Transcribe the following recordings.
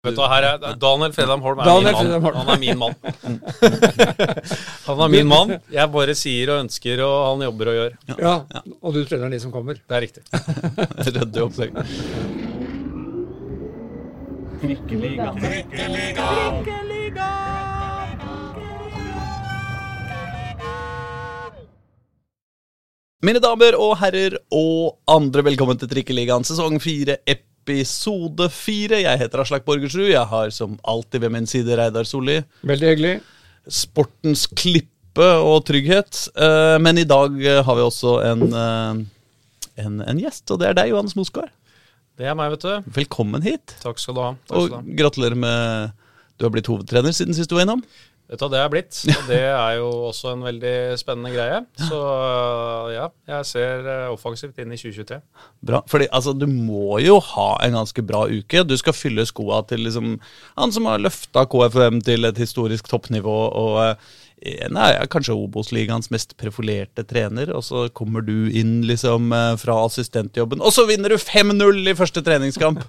Vet du her er Daniel Fredheim Holm er Daniel min mann. Han er min mann. han er min mann. Jeg bare sier og ønsker, og han jobber og gjør. Ja, og du trener de som kommer. Det er riktig. Ryddig opplegg. Mine damer og herrer og andre, velkommen til Trikkeligaen sesong fire, episode fire. Jeg heter Aslak Borgersrud. Jeg har som alltid ved min side Reidar Solli. Veldig hyggelig. Sportens klippe og trygghet. Eh, Men i dag har vi også en, eh, en, en gjest, og det er deg, Johannes Mosgaard. Det er meg, vet du. Velkommen hit. Takk skal du ha. Takk Og skal du ha. gratulerer med Du har blitt hovedtrener siden sist du var innom. Vet du hva det er blitt? Og det er jo også en veldig spennende greie. Så ja, jeg ser eh, offensivt inn i 2023. Bra, fordi altså, Du må jo ha en ganske bra uke. Du skal fylle skoa til liksom, han som har løfta KFUM til et historisk toppnivå. og eh, nei, kanskje Obos-ligaens mest profilerte trener. Og så kommer du inn liksom eh, fra assistentjobben, og så vinner du 5-0 i første treningskamp!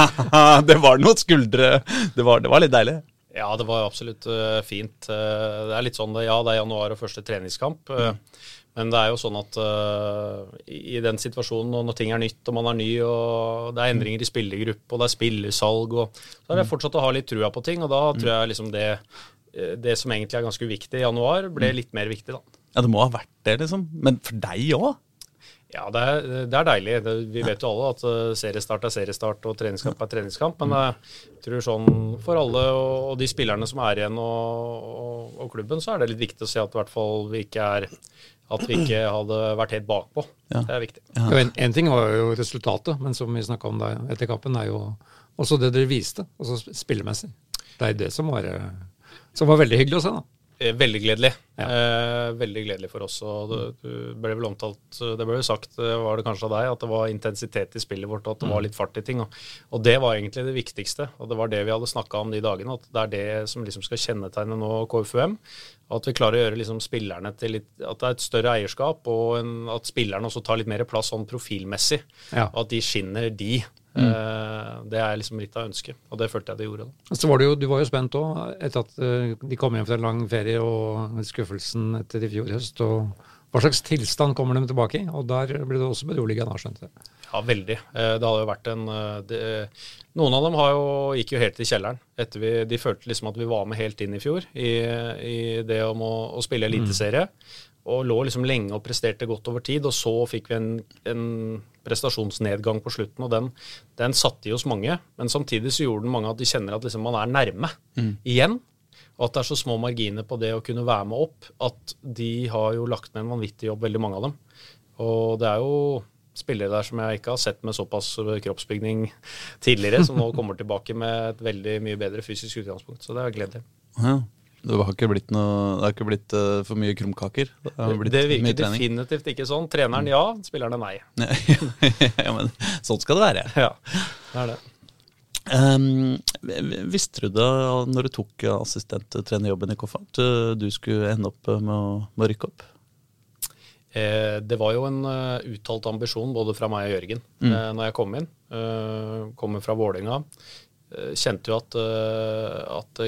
det var noen skuldre. Det var, det var litt deilig. Ja, det var absolutt eh, fint. Eh, det er litt sånn, det- ja, det er januar og første treningskamp. Mm. Men det er jo sånn at eh, i den situasjonen, og når ting er nytt og man er ny, og det er endringer i spillergruppe, og det er spillersalg, og så har jeg fortsatt å ha litt trua på ting. Og da tror jeg liksom det, eh, det som egentlig er ganske uviktig i januar, ble litt mer viktig, da. Ja, Det må ha vært det, liksom. Men for deg òg? Ja, det er, det er deilig. Det, vi vet jo alle at eh, seriestart er seriestart og treningskamp er treningskamp. Men eh, jeg tror sånn for alle og, og de spillerne som er igjen og, og, og klubben, så er det litt viktig å se at i hvert fall vi ikke er at vi ikke hadde vært helt bakpå. Ja. Det er viktig. Ja. en, en ting var jo resultatet, men som vi snakka om der etter kampen, er jo også det dere viste, også spillemessig. Det er det som var, eh, som var veldig hyggelig å se. da. Eh, Veldig gledelig. Ja. Eh, veldig gledelig for oss. og det, du ble vel omtalt, Det ble jo sagt, eh, var det kanskje av deg, at det var intensitet i spillet vårt, og at det var litt fart i ting. Og, og det var egentlig det viktigste. Og det var det vi hadde snakka om de dagene. At det er det som liksom skal kjennetegne nå KFUM. At vi klarer å gjøre liksom spillerne til litt At det er et større eierskap, og en, at spillerne også tar litt mer plass sånn profilmessig. Ja. At de skinner, de. Eh, det er liksom litt av ønsket. Og det følte jeg det gjorde. da. Så var det jo, Du var jo spent òg, etter at eh, de kom hjem fra en lang ferie og skuffelsen etter i fjor høst. og Hva slags tilstand kommer de tilbake i? Og Der ble det også beroligende, skjønte jeg. Ja, veldig. Eh, Det hadde jo vært en det, Noen av dem har jo, gikk jo helt i kjelleren. Etter vi, de følte liksom at vi var med helt inn i fjor i, i det om å, å spille eliteserie. Og lå liksom lenge og presterte godt over tid. Og så fikk vi en, en prestasjonsnedgang på slutten, og den, den satte i hos mange. Men samtidig så gjorde den mange at de kjenner at liksom man er nærme igjen. Og at det er så små marginer på det å kunne være med opp, at de har jo lagt ned en vanvittig jobb, veldig mange av dem. Og det er jo spillere der som jeg ikke har sett med såpass kroppsbygning tidligere, som nå kommer tilbake med et veldig mye bedre fysisk utgangspunkt. Så det er gledelig. Ja. Det har ikke blitt, noe, har ikke blitt uh, for mye krumkaker? Det, Det virker definitivt ikke sånn. Treneren ja, spillerne nei. ja, men sånn skal det være. Ja, det er det. Um, visste du det når du tok assistenttrenerjobben i Koffa, at uh, du skulle ende opp med å, med å rykke opp? Eh, det var jo en uh, uttalt ambisjon både fra meg og Jørgen Mm. eh, når jeg kom inn. Uh, kommer fra Vålerenga. Uh, kjente jo at, eh, at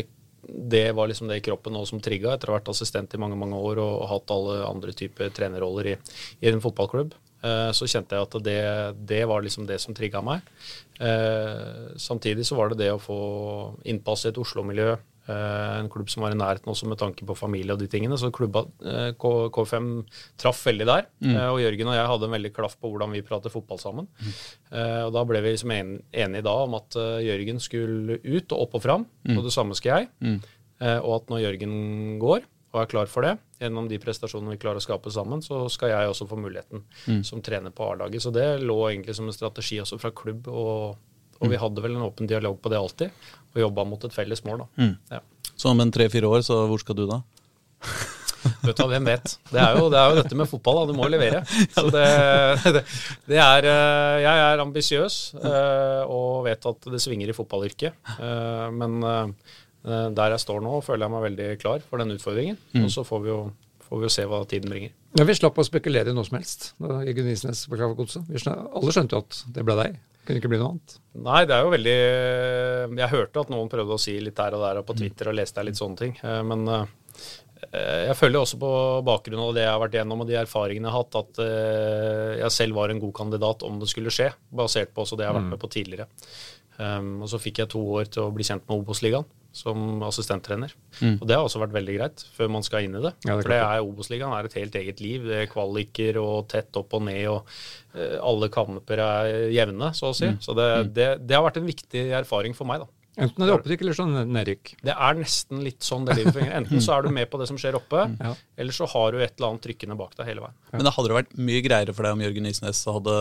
det- var liksom det kroppen nå som trigga, etter å ha vært assistent i mange mange år og hatt alle andre typer trenerroller i, i en fotballklubb. Eh, så kjente jeg at det, det var liksom det som trigga meg. Eh, samtidig så var det det å få innpass i et Oslo-miljø, en klubb som var i nærheten også med tanke på familie og de tingene. Så klubba eh, K- K5 traff veldig der. Mm. og Jørgen og jeg hadde en veldig klaff på hvordan vi prater fotball sammen. Mm. og da ble vi liksom enige da om at eh, Jørgen skulle ut og opp og fram, og det samme skal jeg. Eh, og at når Jørgen går og er klar for det, gjennom de prestasjonene vi klarer å skape sammen, så skal jeg også få muligheten som trener på A-laget. Så det lå egentlig som en strategi også fra klubb, og, og vi hadde vel en åpen dialog på det alltid, og jobba mot et felles mål, da. Ja. Så om en tre-fire år, så hvor skal du da? Vet du hvem vet? Det er jo, det er jo dette med fotball, da. Du må levere. Så det, det, det er eh, Jeg er ambisiøs eh, og vet at det svinger i fotballyrket. Eh, Men der jeg står nå, føler jeg meg veldig klar for den utfordringen. Og så får vi jo får vi jo se hva tiden bringer. Ja, vi slapp å spekulere i noe som helst da i Isnes på klar for godset. Alle skjønte jo at det ble deg. Kunne ikke bli noe annet? Nei, det er jo veldig Jeg hørte at noen prøvde å si litt der og der og på Twitter og leste litt sånne ting. Eh, Men eh, jeg føler også på bakgrunn av det jeg har vært gjennom og de erfaringene jeg har hatt, at eh, jeg selv var en god kandidat om det skulle skje, basert på også det jeg har vært med på tidligere. Um, og så fikk jeg to år til å bli kjent med Obos-ligaen som assistenttrener. Og det har også vært veldig greit før man skal inn i det. Ja, det For det er Obos-ligaen er et helt eget liv. Det er kvaliker og tett opp og ned, og uh, alle kamper er jevne, så å si. Så det, det, det har vært en viktig erfaring for meg, da. Enten er det opprykk eller sånn nedrykk. Det er nesten litt sånn det livet fungerer. Enten så er du med på det som skjer oppe, Ja. eller så har du et eller annet trykkende bak deg hele veien. Men det hadde det vært mye greiere for deg om Jørgen Isnes hadde,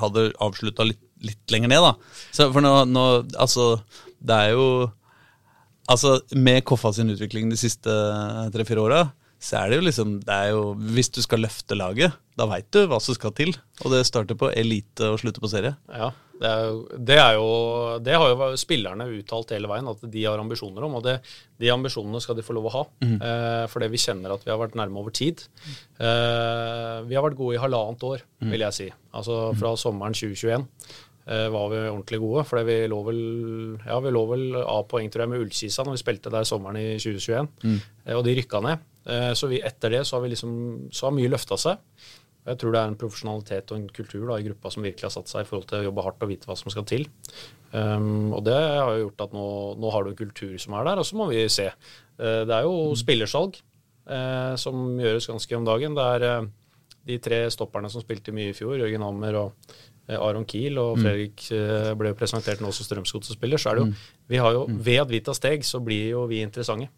hadde avslutta litt, litt lenger ned, da. Så for nå, nå Altså, det er jo Altså, med Koffa sin utvikling de siste tre-fire åra, så er det jo liksom det er jo, Hvis du skal løfte laget, da veit du hva som skal til. Og det starter på elite og slutter på serie. Ja, det er, jo, det er jo Det har jo spillerne uttalt hele veien at de har ambisjoner om, og det, de ambisjonene skal de få lov å ha. Eh, fordi vi kjenner at vi har vært nærme over tid. Eh, vi har vært gode i halvannet år, vil jeg si. Altså fra sommeren 2021 eh, var vi ordentlig gode. For vi lå vel ja, vi lå vel A-poeng tror jeg med Ullkisa når vi spilte der sommeren i 2021. Eh, og de rykka ned. Eh, så vi, etter det så har vi liksom så har mye løfta seg. Og Jeg tror det er en profesjonalitet og en kultur da, i gruppa som virkelig har satt seg i forhold til å jobbe hardt og vite hva som skal til. Um, og det har jo gjort at nå, nå har du en kultur som er der, og så må vi se. Uh, det er jo spillersalg uh, som gjøres ganske om dagen. Det er uh, de tre stopperne som spilte mye i fjor, Jørgen Hammer og eh, Aron Kiel, og Fredrik mm. ble jo presentert nå som Strømsgodset-spiller. Så er det jo, vi har jo, ved at vi tar steg, så blir jo vi interessante.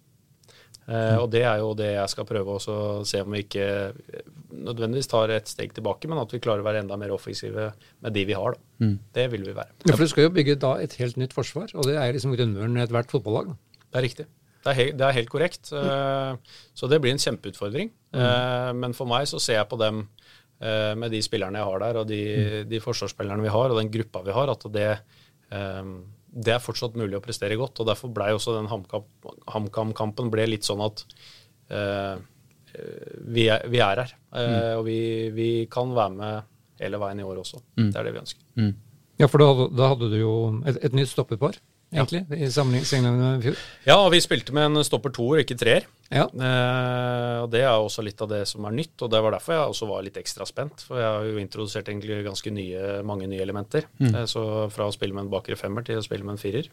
Uh, og det er jo det jeg skal prøve også å se om vi ikke eh, nødvendigvis tar et steg tilbake, men at vi klarer å være enda mer offensive med de vi har. Da. Det vil vi være. Ja, for du skal jo bygge da et helt nytt forsvar, og det er liksom grunnmuren i ethvert fotballag. da. Det er riktig. Det er, he det er helt korrekt. Eh, så det blir en kjempeutfordring. Eh, men for meg så ser jeg på dem eh, med de spillerne jeg har der, og de, de forsvarsspillerne vi har, og den gruppa vi har, at det, eh, det er fortsatt mulig å prestere godt. og Derfor blei også den HamKam- HamKam-kampen litt sånn at eh, vi, er, vi er her. Eh, Og vi, vi kan være med hele veien i år også. Det er det vi ønsker. Ja, for da, da hadde du jo et, et nytt stopperpar, egentlig, i sammenligning med i fjor. Ja, og vi spilte med en stopper toer, ikke treer. Ja. Eh, og Det er også litt av det som er nytt, og det var derfor jeg også var litt ekstra spent. For jeg har jo introdusert egentlig ganske nye, mange nye elementer. Eh, så fra å spille med en bakre femmer til å spille med en firer.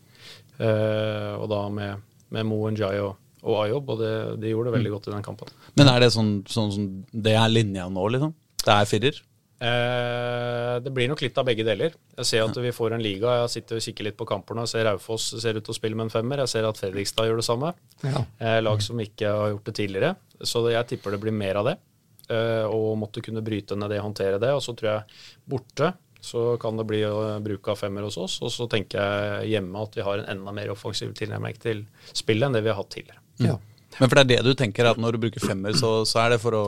Eh, og da med, med Mo Njay og, og Ayob, og det, de gjorde det veldig godt i den kampen. Men er det sånn, sånn sånn Det er linja nå, liksom? Det er firer? Eh, det blir nok litt av begge deler. Jeg ser at vi får en liga. Jeg sitter og kikker litt på kampene. Jeg ser Raufoss ser ut til å spille med en femmer. Jeg ser at Fredrikstad gjør det samme. Ja. Eh, lag som ikke har gjort det tidligere. Så jeg tipper det blir mer av det. Eh, og måtte kunne bryte ned det, håndtere det. Og så tror jeg borte så kan det bli å bruk av femmer hos oss. Og så tenker jeg hjemme at vi har en enda mer offensiv tilnærming til spillet enn det vi har hatt tidligere. Ja. Men for det er det du tenker, at når du bruker femmer, så, så er det for å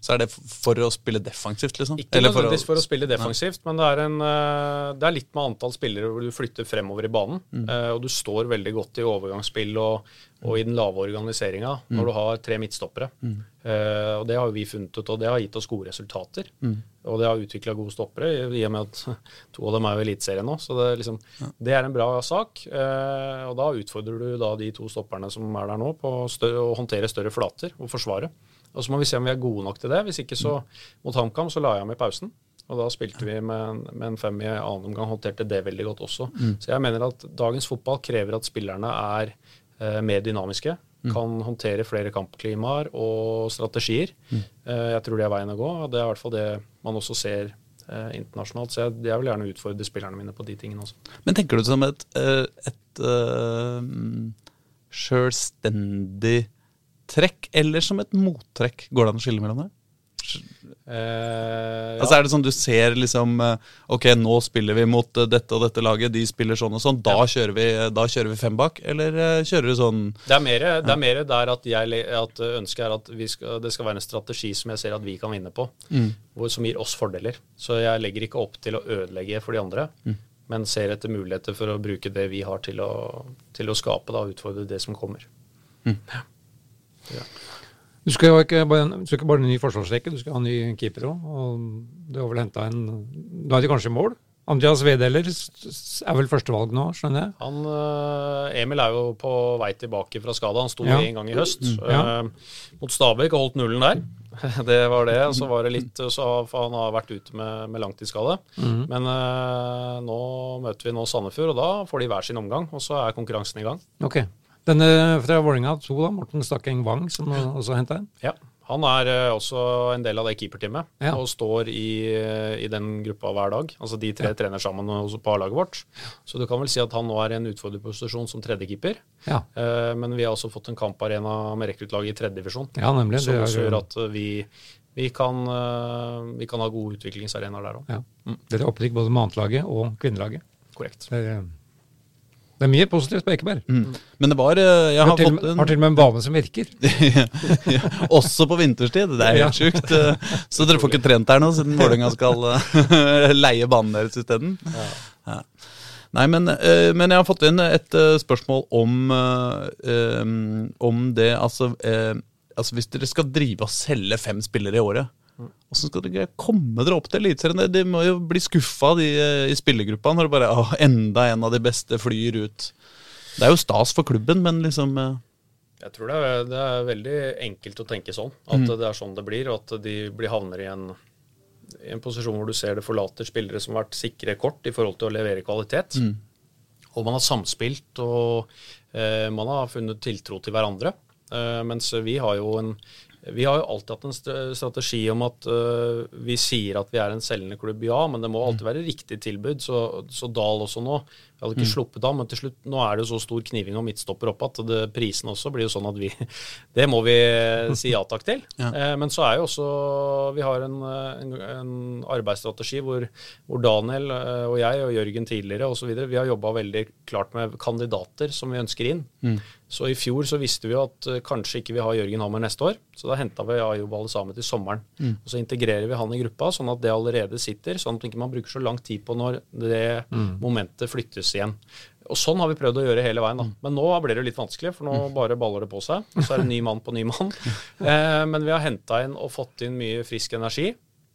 så er det for å spille defensivt, liksom? Ikke Eller for å- for å spille defensivt, men det er, en, eh, det er litt med antall spillere hvor du flytter fremover i banen. Mm. Og du står veldig godt i overgangsspill og, og i den lave organiseringa når du har tre midtstoppere. Eh, Og det har vi funnet ut, og det har gitt oss gode resultater. Og det har utvikla gode stoppere, i og med at to av dem er jo Eliteserien nå. Så det, er ja. det er en bra sak. eh, Og da utfordrer du da de to stopperne som er der nå, på å håndtere større flater og forsvare. Og så må vi se om vi er gode nok til det. Hvis ikke så mot HamKam så la jeg ham i pausen. Og da spilte vi med en, med en fem i annen omgang, håndterte det veldig godt også. Så jeg mener at dagens fotball krever at spillerne er eh, mer dynamiske. Kan håndtere flere kampklimaer og strategier. Eh, jeg tror det er veien å gå. og Det er i hvert fall det man også ser eh, internasjonalt. Så jeg, jeg vil gjerne utfordre spillerne mine på de tingene også. Men tenker du det som et, et, et uh, mm, selvstendig trekk, eller som et mottrekk? Går det an å skille mellom det? Uh, Altså Er det sånn du ser liksom eh, Ok, nå spiller vi mot eh, dette og dette laget, de spiller sånn og sånn. Da, kjører, vi, da kjører vi fem bak? Eller kjører du sånn Det er mer, det er mer der at, jeg, at ønsket er at vi skal, det skal være en strategi som jeg ser at vi kan vinne på, hvor, som gir oss fordeler. Så jeg legger ikke opp til å ødelegge for de andre, men ser etter muligheter for å bruke det vi har til å, til å skape og utfordre det som kommer. Du skal jo ikke bare, ikke bare ny forsvarsrekke, du skal ha ny keeper òg. Og du har vel henta en Da er de kanskje mål? Andreas Wedeler er vel førstevalg nå, skjønner jeg? Han, eh, Emil er jo på vei tilbake fra skada. Han sto Ja. en gang i høst Ja. eh, mot Stabæk og holdt nullen der. Det var det. Så var det litt så, han har vært ute med, med langtidsskade. Mm. Men eh, nå møter vi nå Sandefjord, og da får de hver sin omgang. Og så er konkurransen i gang. Ok. Denne fra Vålerenga 2, da, Morten Stakkeng Wang, som også henta inn? Ja. Han er eh, også en del av det keeperteamet Ja. og står i, eh, i den gruppa hver dag. Altså De tre trener sammen på A-laget vårt. Så du kan vel si at han nå er i en utfordrerposisjon som tredjekeeper. Ja, Eh, Men vi har også fått en kamparena med rekruttlaget i tredjedivisjon. ja nemlig. Som også gjør at eh, vi, vi, kan, vi kan ha gode utviklingsarenaer der òg. ja. Dere er opprykk både med annetlaget og kvinnelaget. Korrekt. Det er, det er mye positivt på Ekeberg. Mm. Men det var eh, Jeg Har har til, fått en har til og med en bane som virker. ja, Også på vinterstid. Det er helt sjukt. eh, Så dere får ikke trent her nå, siden Vålerenga skal eh, leie banen deres isteden. Ja. Nei, men, men jeg har fått inn et spørsmål om, om det altså, altså Hvis dere skal drive og selge fem spillere i året, hvordan skal dere komme dere opp til Eliteserien? De må jo bli skuffa de, eh, i spillergruppa når det bare å, enda en av de beste flyr ut. Det er jo stas for klubben, men liksom eh, Jeg tror det er, det er veldig enkelt å tenke sånn. At det er sånn det blir, og at de blir havner i en, i en posisjon hvor du ser det forlater spillere som har vært sikre kort i forhold til å levere kvalitet. Og man har samspilt, og eh, man har funnet tiltro til hverandre. Eh, mens vi har jo en vi har jo alltid hatt en strategi om at uh, vi sier at vi er en selgende klubb, ja, men det må alltid være riktig tilbud. Så, så Dahl også nå. Vi hadde ikke sluppet av, men til slutt nå er det jo så stor kniving og midtstopper opp at det, prisen også blir jo sånn at vi Det må vi si ja takk til. Ja. Uh, men så er jo også Vi har en, en, en arbeidsstrategi hvor, hvor Daniel uh, og jeg og Jørgen tidligere osv. Vi har jobba veldig klart med kandidater som vi ønsker inn. Så i fjor så visste vi jo at eh, kanskje ikke vi har Jørgen Hammer neste år. Så da henta vi Ayub Alle sammen til sommeren. Og så integrerer vi han i gruppa, sånn at det allerede sitter. Sånn at man ikke bruker så lang tid på når det momentet flyttes igjen. Og sånn har vi prøvd å gjøre hele veien. da. Men nå blir det litt vanskelig, for nå bare baller det på seg. Og så er det ny mann på ny mann. Eh, men vi har henta inn og fått inn mye frisk energi.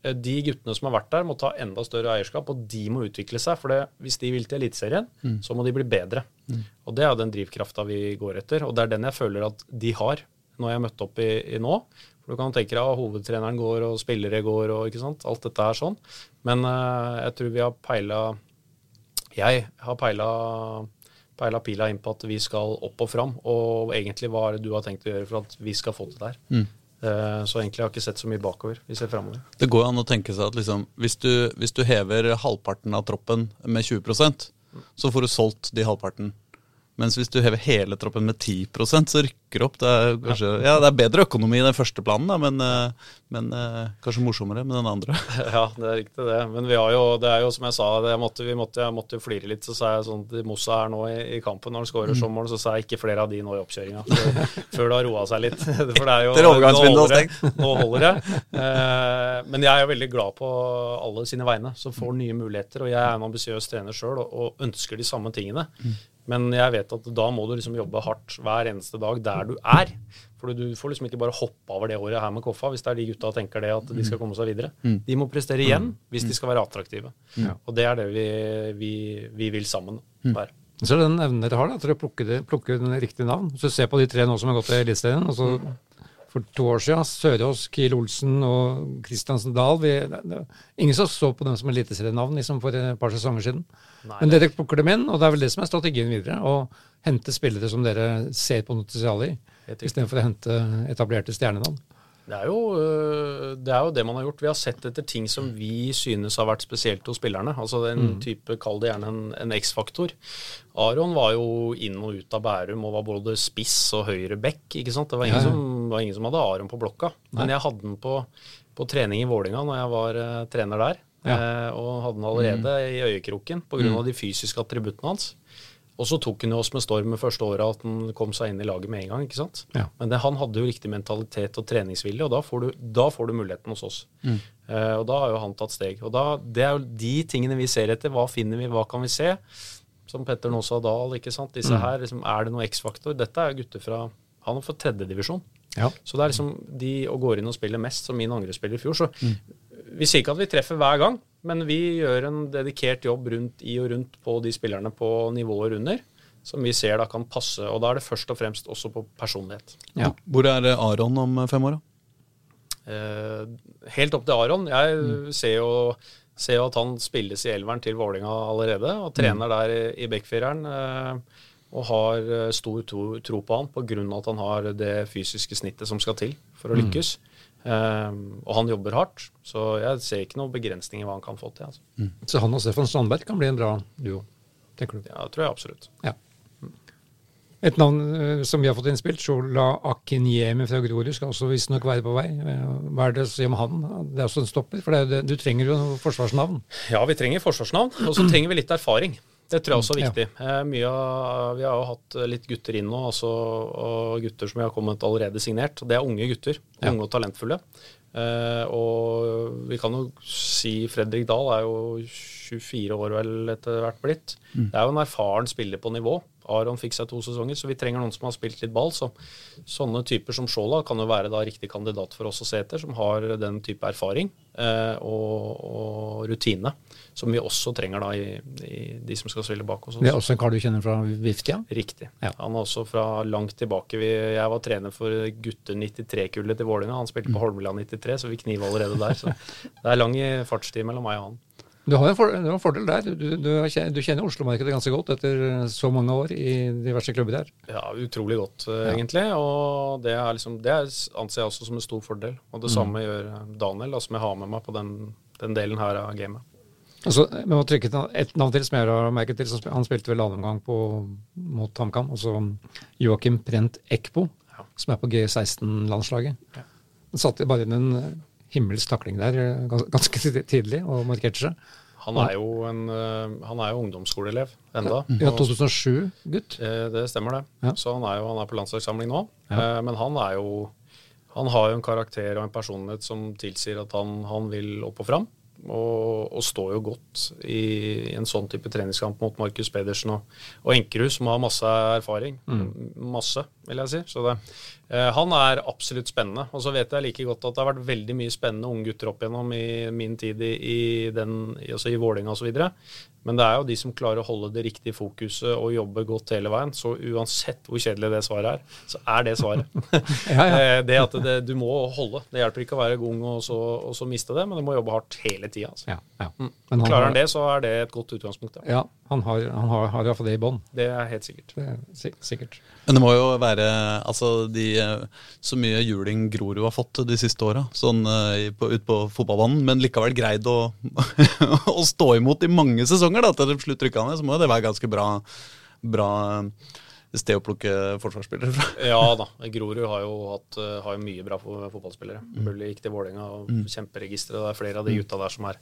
Eh, De guttene som har vært der, må ta enda større eierskap, og de må utvikle seg. For det, hvis de vil til Eliteserien, så må de bli bedre. Og det er den drivkrafta vi går etter, og det er den jeg føler at de har, når jeg har møtt opp i, i nå. For du kan tenke deg at hovedtreneren går, og spillere går, og ikke sant. Alt dette er sånn. Men uh, jeg tror vi har peila Jeg har peila peila pila inn på at vi skal opp og fram. Og egentlig hva er det du har tenkt å gjøre for at vi skal få til det her. Eh, Så egentlig har jeg ikke sett så mye bakover. Vi ser framover. Det går an å tenke seg at liksom, hvis, du, hvis du hever halvparten av troppen med 20% så får du solgt de halvparten. Mens hvis du hever hele troppen med 10% så rykker det opp. Det er, kanskje, ja, det er bedre økonomi i den første planen, da, men, eh, men eh, kanskje morsommere med den andre. Ja, det er riktig det. Men vi har jo, det er jo som jeg sa, det måtte, vi måtte, jeg måtte flire litt. Så sa jeg sånn til Mossa her nå i, i kampen når han skårer som mål, så sa jeg ikke flere av de nå i oppkjøringa. Før, det har roa seg litt. For det er jo nå holder er det. Nå holder det. Eh, men jeg er jo veldig glad på alle sine vegne som får nye muligheter. Og jeg er en ambisiøs trener sjøl og, og ønsker de samme tingene. Men jeg vet at da må du liksom jobbe hardt hver eneste dag der du er. For du får liksom ikke bare hoppe over det året her med Koffa hvis det er de gutta tenker det at de skal komme seg videre. De må prestere igjen hvis de skal være attraktive. Og det er det vi, vi, vi vil sammen være. Så er det den evnen dere har da, til å plukke, det, plukke den riktige navn. Hvis du ser på de tre nå som har gått til Eliteserien altså For to år siden, Sørås, Kiel Olsen og Kristiansen Dahl vi, Ingen som så på dem som eliteserienavn liksom for et par sesonger siden. Nei, Men dere plukker dem inn, og det er vel det som er strategien videre. Å hente spillere som dere ser potensial i, istedenfor å hente etablerte stjernenavn. Det er, jo, øh, det er jo det man har gjort. Vi har sett etter ting som vi synes har vært spesielt hos spillerne. Altså den type, Kall det gjerne en, en X-faktor. Aron var jo inn og ut av Bærum og var både spiss og høyre back. ikke sant? Det var ingen. Som, var ingen som hadde Aron på blokka. Men jeg hadde den på, på trening i Vålinga når jeg var eh, trener der. Ja. Eh, og hadde den allerede i øyekroken pga. av de fysiske attributtene hans. Og så tok han oss med storm det første året at han kom seg inn i laget med en gang. ikke sant? Ja. Men det, han hadde jo riktig mentalitet og treningsvilje, og da får du, da får du muligheten hos oss. Eh, og da har jo han tatt steg. Og da, Det er jo de tingene vi ser etter. Hva finner vi, hva kan vi se? Som Petter nå sa Dahl, ikke sant. Disse her, liksom, Er det noe X-faktor? Dette er gutter fra Han er fra tredjedivisjon. Ja. Så det er liksom de og går inn og spiller mest, som min angrepsspiller i fjor. Så vi sier ikke at vi treffer hver gang, men vi gjør en dedikert jobb rundt i og rundt på de spillerne på nivåer under, som vi ser da kan passe. Og da er det først og fremst også på personlighet. Ja. Hvor er Aron om eh, fem år, da? Eh, helt opp til Aron. Jeg ser, jo, ser jo at han spilles i elveren til Vålinga allerede, og trener der i, i backfireren. Eh, og har eh, stor tro, tro på han pga. at han har det fysiske snittet som skal til for å lykkes. Eh, og han jobber hardt, så jeg ser ikke noen begrensning i hva han kan få til. Altså. Så han og Stefan Strandberg kan bli en bra duo, tenker du? Ja, det tror jeg absolutt. Ja. Et navn uh, som vi har fått innspilt, Shola Akinyemi fra Grorud, skal også visstnok være på vei. Eh, Hva er det å si om han? Det er også en stopper, for det du trenger jo forsvarsnavn. Ja, vi trenger forsvarsnavn, og så trenger vi litt erfaring. Det tror jeg også er Ja. viktig. Eh, mye av, vi har jo hatt litt gutter inn nå, altså, og gutter som vi har kommet allerede signert. Det er unge gutter. Ja. Unge og talentfulle. Eh, og vi kan jo si Fredrik Dahl er jo 24 år vel etter hvert blitt. Det er jo en erfaren spiller på nivå. Aron fikk seg to sesonger, så vi trenger noen som har spilt litt ball. Så sånne typer som Sjåla kan jo være da riktig kandidat for oss å se etter, som har den type erfaring eh, og, og rutine. Som vi også trenger da i, i de som skal spille bak oss. Det er Også. også en kar du kjenner fra Viftia. Riktig. Ja. Han er også fra langt tilbake. Vi, jeg var trener for gutter 93-kullet til Vålerenga. Han spilte på Holmeland 93, så vi kniver allerede der. Så det er lang fartstid mellom meg og han. Du har en, for, du har en fordel der. Du, du, du kjenner Oslo-markedet ganske godt etter så mange år i diverse klubber der. Ja, utrolig godt, eh, Ja. egentlig. Og det, er liksom, det er, anser jeg også som en stor fordel. Og det samme gjør eh, Daniel, da, som jeg har med meg på den, den delen her av gamet. Altså, vi må trykke et- navn til som jeg har merket til. Han spilte vel annen omgang på, mot HamKam. Altså Joakim Prent Ekpo, Ja. som er på G16-landslaget. Ja. Han satte bare inn en himmelsk takling der eh, ganske tidlig og markerte seg. Han er jo, en, eh, han er jo ungdomsskoleelev enda. Ja, 2007-gutt. Eh, Det stemmer, det. Ja. Så han er jo han er på landslagssamling nå. Ja. Eh, Men han er jo Han har jo en karakter og en personlighet som tilsier at han, han vil opp og fram. Og, og står jo godt i, i en sånn type treningskamp mot Markus Pedersen og, og Enkerud, som har masse erfaring. Masse, vil jeg si. Så det, eh, han er absolutt spennende. Og så vet jeg like godt at det har vært veldig mye spennende unge gutter opp igjennom i min tid i, i, den, i, altså i Vålerenga osv. Men det er jo de som klarer å holde det riktige fokuset og jobbe godt hele veien. Så uansett hvor kjedelig det svaret er, så er det svaret. Ja, ja. Eh, det at det, du må holde. Det hjelper ikke å være ung og så, og så miste det, men du må jobbe hardt hele tida. Altså. Ja, ja. Mm. Han Klarer han det, så er det et godt utgangspunkt. Ja. Ja, han har, han har, har i hvert fall det i bånn. Det er helt sikkert. Det er sikkert. Men det må jo være altså, de, eh, så mye juling Grorud har fått de siste åra, sånn eh, ut på fotballbanen, men likevel greid å, å stå imot i mange sesonger da, til de slutt rykka ned, så må jo det være ganske bra, bra sted å plukke forsvarsspillere fra. Ja da. Grorud har jo, hatt, eh, har jo mye bra fotballspillere. Bulli gikk til Vålerenga og kjemperegisteret. Det er flere av de gutta der som er,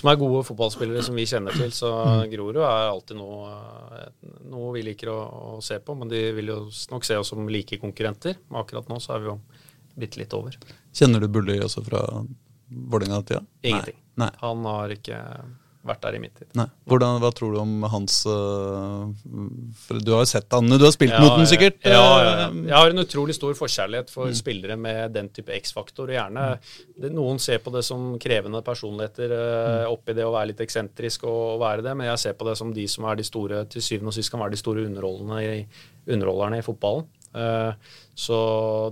som er gode fotballspillere som vi kjenner til. Så Grorud er alltid noe, eh, noe vi liker å, å se på. Men de vil jo nok se oss som like konkurrenter. Men akkurat nå så er vi jo bitte litt over. Kjenner du Bulli også fra Vålerenga-tida? Ingenting. Nei. Han har ikke vært der i min tid. Hvordan, hva tror du om hans øh, for Du har jo sett han, du har spilt Ja, mot den sikkert? Ja, ja, ja. øh, Jeg har en utrolig stor forkjærlighet for spillere med den type X-faktor. og Gjerne det, Noen ser på det som krevende personligheter eh, oppi det å være litt eksentrisk og, og være det, men jeg ser på det som de som er de store til syvende og sist kan være de store i, underholderne i fotballen. Så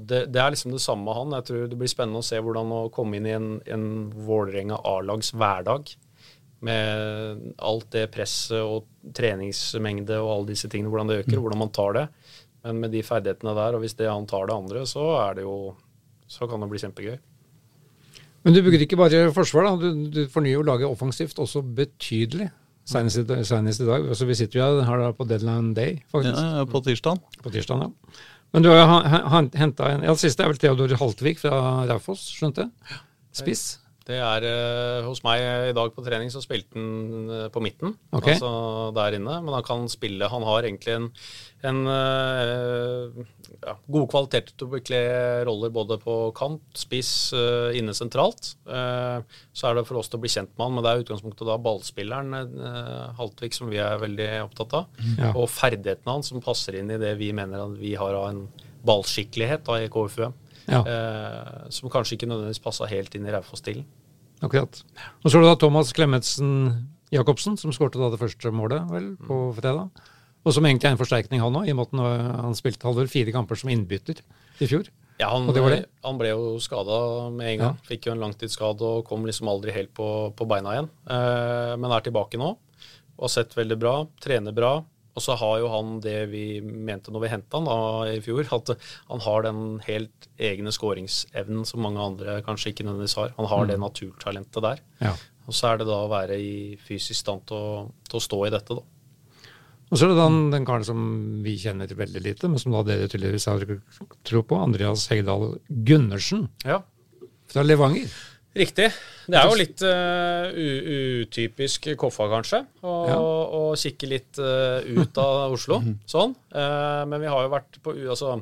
det, det er liksom det samme med han. Jeg tror det blir spennende å se hvordan å komme inn i en, en Vålerenga A-lags hverdag. Med alt det presset og treningsmengde og alle disse tingene, hvordan det øker, og hvordan man tar det. Men med de ferdighetene der, og hvis det han tar det andre, så er det jo Så kan det bli kjempegøy. Men du bygger ikke bare forsvar, da. Du, du fornyer jo laget offensivt også betydelig. Senest i, senest i dag. Altså, vi sitter jo her på deadline day, faktisk. ja, på tirsdag. På tirsdag, ja. Men du har henta en Ja, det siste er vel Theodor Haltvik fra Raufoss, skjønte jeg? Spiss. Det er eh, Hos meg i dag på trening så spilte han eh, på midten, Ok. altså der inne. Men han kan spille Han har egentlig en, en eh, ja, god kvalitet til å bekle roller både på kant, spiss, eh, inne sentralt. Eh, så er det for oss til å bli kjent med han, men det er i utgangspunktet da ballspilleren eh, Haltvik som vi er veldig opptatt av. Ja. Og ferdighetene hans som passer inn i det vi mener at vi har av en ballskikkelighet da, i KFUM. Ja. Eh, som kanskje ikke nødvendigvis passa helt inn i Raufoss-stilen. Akkurat. Og så er det da Thomas Klemetsen Jacobsen, som skårte da det første målet vel, på fredag. Og som egentlig er en forsterkning, han òg, i og med at han spilte halvår fire kamper som innbytter i fjor. Ja, han, det det? han ble jo skada med en gang. Fikk jo en langtidsskade og kom liksom aldri helt på, på beina igjen. Eh, men er tilbake nå og har sett veldig bra. Trener bra. Og så har jo han det vi mente når vi henta han da i fjor, at han har den helt egne skåringsevnen som mange andre kanskje ikke nødvendigvis har. Han har det naturtalentet der. Ja. Og så er det da å være i fysisk stand til å, til å stå i dette, da. Og så er det den, den karen som vi kjenner veldig lite, men som da dere tydeligvis har tro på, Andreas Hegdal Gundersen Ja, fra Levanger. Riktig. Det er jo litt uh, utypisk Koffa, kanskje, å Ja. å kikke litt uh, ut av Oslo. sånn. Uh, men vi har jo vært på u- altså,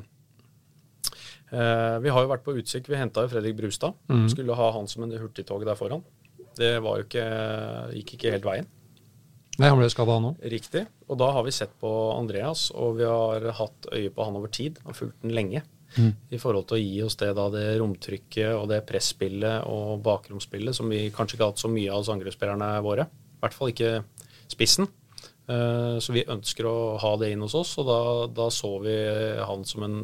Vi har jo vært på utkikk. Vi henta jo Fredrik Brustad. Skulle ha han som en hurtigtog der foran. Det ikke, gikk ikke helt veien. Nei, han ble skada nå. Riktig. Og da har vi sett på Andreas, og vi har hatt øye på han over tid og fulgt den lenge. I forhold til å gi oss det da det romtrykket og det presspillet og bakromsspillet som vi kanskje ikke har hatt så mye av hos angrepsspillerne våre. I hvert fall ikke spissen. Eh, Så vi ønsker å ha det inn hos oss, og da, da så vi han som en,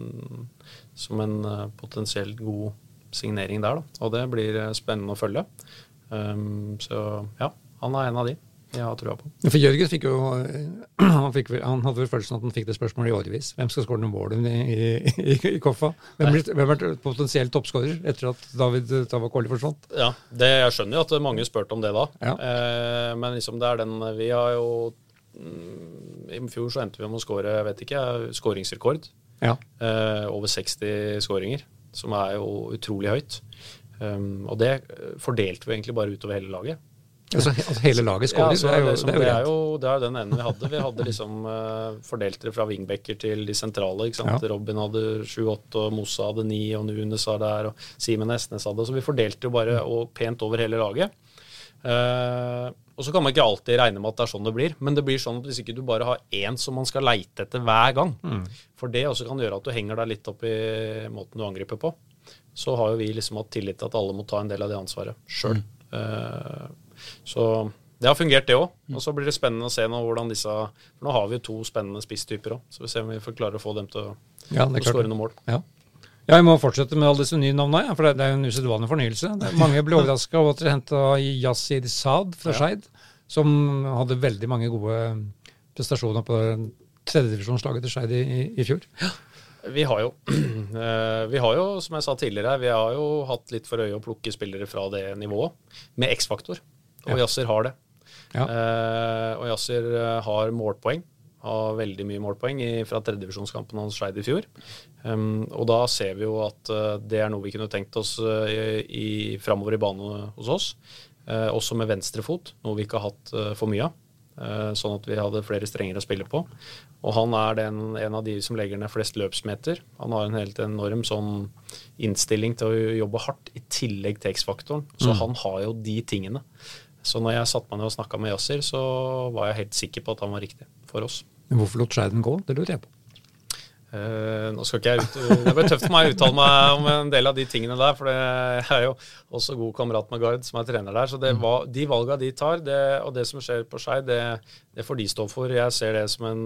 som en eh, potensielt god signering der. Da. Og det blir eh, spennende å følge. Um, Så ja, han er en av de jeg har trua på. For Jørgen fikk jo han, fikk, han hadde vel følelsen at han fikk det spørsmålet i årevis. Hvem skal skåre noen mål i, i, i, i Koffa? Hvem blir, hvem er potensielt toppskårer etter at David Tavakoli forsvant? Ja, det, jeg skjønner jo at mange spurte om det da. Ja. Eh, men liksom det er den Vi har jo mm, I fjor så endte vi med å skåre, vet ikke, skåringsrekord. Ja. Eh, over 60 skåringer, som er jo utrolig høyt. Um, og det fordelte vi egentlig bare utover hele laget. Altså, altså hele laget Ja, skårer. så det liksom, det er jo det, er jo, den enden vi hadde. Vi hadde liksom uh, fordelt det fra wingbacker til de sentrale. ikke sant? Ja. Robin hadde 7-8, og Mossa hadde 9, og Nunes var der, og Simen Esnes hadde. Så vi fordelte jo bare og pent over hele laget. Uh, og så kan man ikke alltid regne med at det er sånn det blir, men det blir sånn at hvis ikke du bare har én som man skal leite etter hver gang, for det også kan gjøre at du henger deg litt opp i måten du angriper på, så har jo vi liksom hatt tillit til at alle må ta en del av det ansvaret sjøl. Så det har fungert, det òg. Og så blir det spennende å se nå hvordan disse For nå har vi jo to spennende spisstyper òg, så vi ser om vi får klare å få dem til å, Ja, å skåre noen mål. Ja. ja, vi må fortsette med alle disse nye navnene, ja, for det, det er jo en usedvanlig fornyelse. Mange ble overraska over at dere henta Yasir Saad fra Skeid, som hadde veldig mange gode prestasjoner på tredjedivisjonslaget til Skeid i, i, i fjor. Vi har jo, eh, vi har jo, som jeg sa tidligere, vi har jo hatt litt for øye å plukke spillere fra det nivået, med X-faktor. Og Ja. Har det. Ja. Uh, og Yasser eh, har målpoeng. Har veldig mye målpoeng i, fra tredjedivisjonskampen hans Skeid i fjor. Um, og da ser vi jo at uh, det er noe vi kunne tenkt oss uh, i, framover i bane hos oss. Uh, også med venstrefot, noe vi ikke har hatt for mye av. Sånn at vi hadde flere strenger å spille på. Og han er den, en av de som legger ned flest løpsmeter. Han har en helt enorm sånn innstilling til å jobbe hardt, i tillegg til X-faktoren. Så han har jo de tingene. Så når jeg satte meg ned og snakka med Yasir, så var jeg helt sikker på at han var riktig for oss. Men hvorfor lot Skeiden gå? Det lurer jeg på. Uh, nå skal ikke jeg ut, Det blir tøft for meg å uttale meg om en del av de tingene der, for jeg er jo også god kamerat med Gard, som er trener der. Så det var, de valga de tar, det, og det som skjer på Skei, det, det får de stå for. Jeg ser det som en,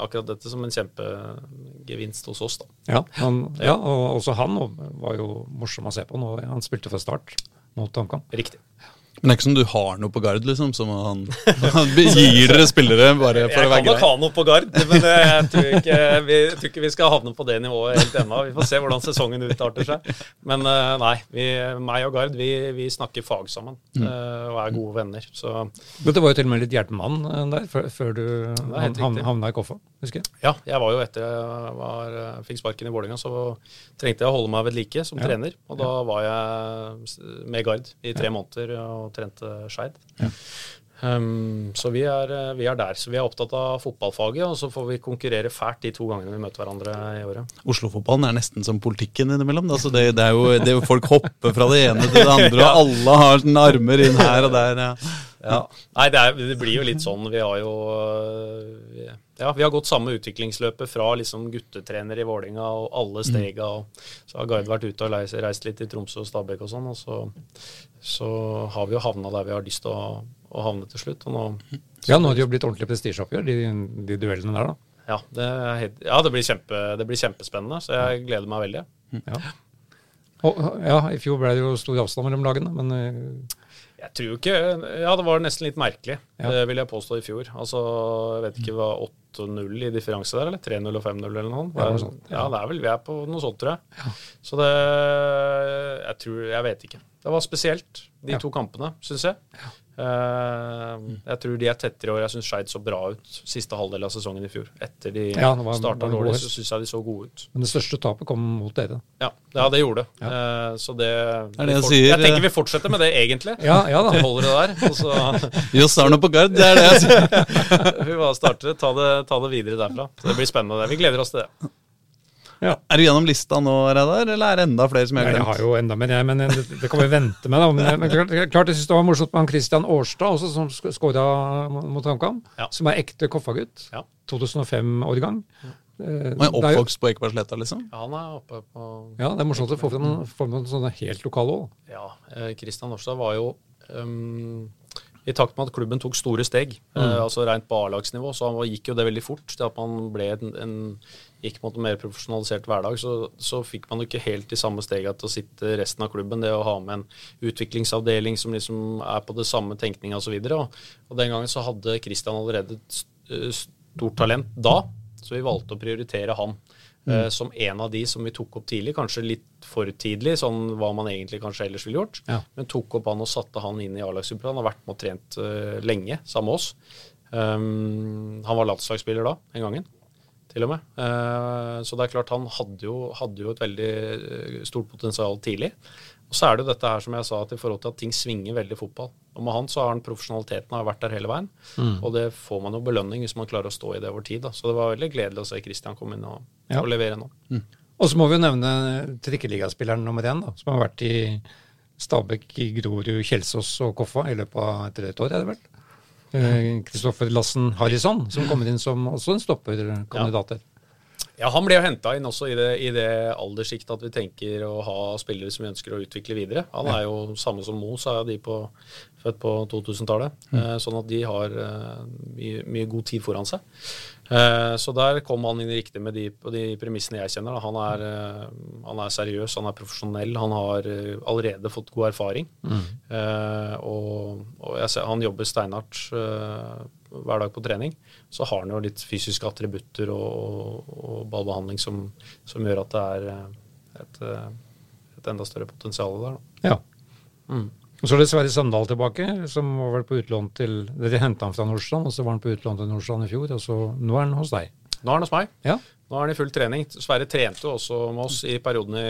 akkurat dette som en kjempegevinst hos oss, da. Ja, han, ja, og også han var jo morsom å se på. Nå, han spilte fra start mot HamKam. Riktig. Men det er ikke som du har noe på gard, liksom? Som han, han gir dere spillere bare for Jeg å være kan nok ha noe på Gard, men eh, jeg tror ikke vi, jeg tror ikke vi skal havne på det nivået helt ennå. Vi får se hvordan sesongen utarter seg. Men eh, nei, vi, meg og Gard vi, vi snakker fag sammen mm. og er gode venner. Så det var jo til og med litt hjelpemann eh, der, før, før du helt havna, i Koffa, husker jeg. ja, jeg var jo etter jeg var, eh, fikk sparken i Vålerenga, så trengte jeg å holde meg ved like som Ja. trener. Og da var jeg med Gard i tre måneder og trente Skeid. Um, så vi er, eh, vi er der. Så vi er opptatt av fotballfaget, og så får vi konkurrere fælt de to gangene vi møter hverandre i året. Oslo-fotballen er nesten som politikken innimellom. Altså det, det, er jo, det er jo Folk hopper fra det ene til det andre, og alle har armer inn her og der. Ja. Ja. Nei, det, er, det, blir jo litt sånn. Vi har jo vi, ja, vi har gått samme utviklingsløpet fra liksom guttetrener i Vålinga og alle mm. stega. Og så har Gard vært ute og reist litt i Tromsø og Stabæk og sånn. Og så, så, har vi jo havna der vi har lyst til å, å havne til slutt. Nå, ja, nå har det jo blitt ordentlig prestisjeoppgjør, de, de, duellene der, da. Ja, det, helt, ja det, blir kjempe, det, blir kjempespennende, så jeg gleder meg veldig. Ja. Og, ja, I fjor ble det jo stor avstand mellom lagene, men eh, jeg tror ikke Ja, det var nesten litt merkelig, ja. det vil jeg påstå, i fjor. Altså, jeg vet ikke, hva 8-0 i differanse der, eller 3-0 og 5-0 eller noe? Ja, det, sånt, ja. ja, det er vel vi er på noe sånt, tror jeg. Ja. Så det Jeg tror Jeg vet ikke. Det var spesielt, de to kampene, syns jeg. Uh, jeg tror de er tettere, i år. jeg syns Skeid så bra ut siste halvdel av sesongen i fjor. Etter de ja, starta dårlig, så syns jeg de så gode ut. Men det største tapet kom mot dere. Ja, ja det gjorde det. Ja. Uh, så det, det, det jeg, jeg tenker vi fortsetter med det, egentlig. Ja, ja da. Vi Holder det der. Så Johs Arne på gard, det er det jeg sier. vi bare starter, ta det, ta det videre derfra. Så det blir spennende. Vi gleder oss til det. Ja. Er du gjennom lista nå, Reidar, eller er det enda flere som jeg har glemt? Jeg har jo enda mer, jeg, men det, det kan vi vente med. da. Men, men klart, klart jeg synes det var morsomt med han Christian Årstad, også, som skåra mot HamKam. Ja. Som er ekte Koffa-gutt. Ja. 2005-årgang. Ja. Eh, han er oppvokst på Ekebergsletta, liksom? Ja, han er oppe på Ja, det er morsomt å få fram noen sånne helt lokale òg. Ja, eh, Christian Årstad var jo um, i takt med at klubben tok store steg, mm. eh, altså rent på A-lagsnivå, så gikk jo det veldig fort til at man ble en, en gikk mot en mer profesjonalisert hverdag, så, så, fikk man ikke helt de samme stegene til å sitte resten av klubben. Det å ha med en utviklingsavdeling som liksom er på det samme tenkninga osv. Og, og, og den gangen så hadde Kristian allerede et eh, stort talent da, så vi valgte å prioritere han. Mm. Uh, som en av de som vi tok opp tidlig, kanskje litt for tidlig, sånn hva man egentlig kanskje ellers ville gjort. Ja. Men tok opp han og satte han inn i A-lagsgruppa. Han har vært med og trent uh, lenge sammen med oss. Um, han var landslagsspiller da, den gangen til og med. Uh, så det er klart han hadde jo, hadde jo et veldig eh, stort potensial tidlig. Og så er det jo dette her som jeg sa, at i forhold til at ting svinger veldig i fotball. Og med han så har han profesjonaliteten har vært der hele veien. Mm. Og det får man jo belønning hvis man klarer å stå i det over tid. Da. Så det var veldig gledelig å se Christian komme inn og, ja. og levere nå. Mm. Og så må vi jo nevne trikkeligaspilleren nummer én, da, som har vært i Stabæk, Grorud, Kjelsås og Koffa i løpet av et drøyt år, er det vel? Kristoffer eh, Lassen Harrison, som kommer inn som også en stopperkandidat. Ja, han ble jo henta inn også i det, i det alderssjiktet at vi tenker å ha spillere som vi ønsker å utvikle videre. Han er jo samme som Mo, så er de på, født på 2000-tallet. Mm. Eh, sånn at de har eh, mye, mye, god tid foran seg. Eh, så der kom han inn riktig med de, de premissene jeg kjenner. Han er, han er, seriøs, han er profesjonell, han har allerede fått god erfaring. Mm. Og, og ser, han jobber steinhardt hver dag på trening, så har han jo litt fysiske attributter og, og ballbehandling som, som, gjør at det er eh, et, eh, et enda større potensial der. Da. Ja. Mm. Og Så er det Sverre Sandal tilbake, som var vel på utlån til Dere henta han fra Nordstrand, og så var han på utlån til Nordstrand i fjor, og så nå er han hos deg. Nå er han hos meg. Ja. Nå er han i full trening. Sverre trente også med oss i perioden i,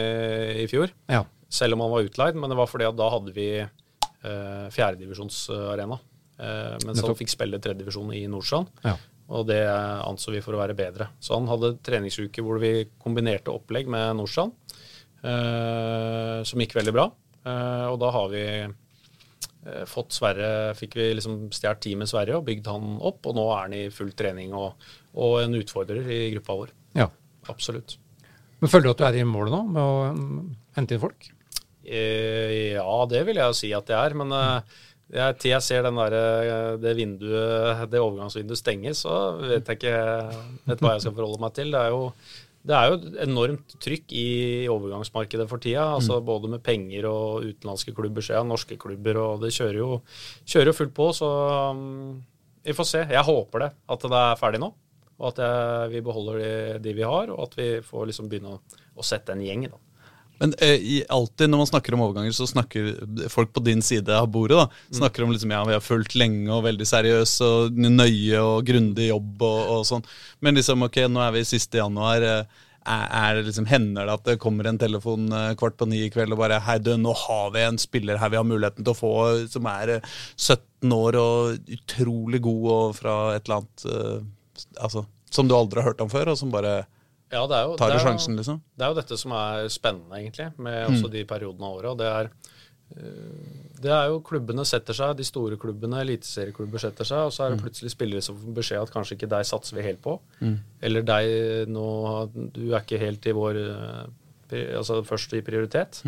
i fjor, ja. selv om han var utleid, men det var fordi at da hadde vi eh, fjerdedivisjonsarena. Eh, mens han fikk spille tredjedivisjon i Nordstrand. Ja. Og det anså vi for å være bedre. Så han hadde treningsuke hvor vi kombinerte opplegg med Nordstrand, eh, som gikk veldig bra. Eh, og da har vi eh, fått Sverre Fikk vi liksom stjålet teamet Sverre og bygd han opp, og nå er han i full trening og, og en utfordrer i gruppa vår. Ja. Absolutt. Men Føler du at du er i mål nå med å mm, hente inn folk? Ja, det vil jeg si at jeg er. Men mm ja, til jeg ser der, eh, det vinduet, det overgangsvinduet stenges, så vet jeg ikke vet hva jeg skal forholde meg til. Det er jo, det er jo enormt trykk i overgangsmarkedet for tida. altså mm. Både med penger og utenlandske klubber, så ja, norske klubber, og det kjører jo, kjører jo fullt på. Så um, vi får se. Jeg håper det, at det er ferdig nå. Og at jeg, vi beholder de, de, vi har, og at vi får liksom begynne å, å sette en gjeng. da. Men eh, alltid når man snakker om overganger, så snakker folk på din side av bordet da, mm. snakker om liksom, ja, vi har fulgt lenge og veldig seriøs og nøye og grundig jobb og, og sånn. Men liksom, ok, nå er vi siste januar. Eh, er, det liksom, Hender det at det kommer en telefon eh, kvart på ni i kveld og bare Hei, du, nå har vi en spiller her vi har muligheten til å få, som er 17 eh, år og utrolig god og fra et eller annet uh, altså, Som du aldri har hørt om før, og som bare ja, det er jo, tar du sjansen, liksom? Det er jo dette som er spennende, egentlig, med mm. de periodene av året. og det er Det er jo klubbene setter seg, de store klubbene, eliteserieklubber setter seg, og så er det plutselig spillere som får beskjed at kanskje ikke deg satser vi helt på. Eller deg nå Du er ikke helt i vår eh, Altså først i prioritet.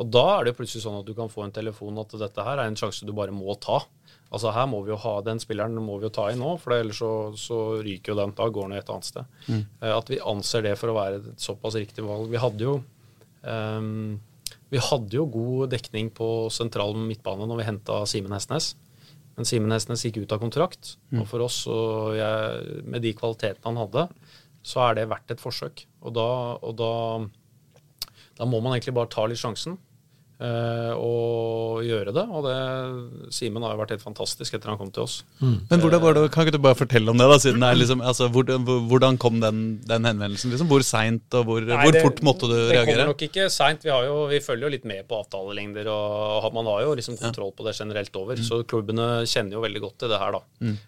Og da er det plutselig sånn at du kan få en telefon at dette her er en sjanse du bare må ta. Altså her må vi jo ha Den spilleren må vi jo ta inn nå, for ellers så, så ryker jo den. Da går den et annet sted. Mm. At vi anser det for å være et såpass riktig valg. Vi hadde jo um, vi hadde jo god dekning på sentral midtbane når vi henta Simen Hestnes. Men Simen Hestnes gikk ut av kontrakt. Og for oss, og jeg, med de kvalitetene han hadde, så er det verdt et forsøk. Og da, og da, da må man egentlig bare ta litt sjansen eh, og gjøre det. Og det, Simen har jo vært helt fantastisk etter han kom til oss. Men hvordan var det, Kan ikke du bare fortelle om det? da, siden det er liksom, altså, hvordan, hvordan kom den, den henvendelsen? liksom? Hvor seint og hvor, Nei, hvor det- fort måtte du Det reagere? kommer nok ikke seint. Vi, har jo- vi følger jo litt med på avtalelengder, og man har jo liksom kontroll på det generelt over. Så klubbene kjenner jo veldig godt til det her, da. Mm.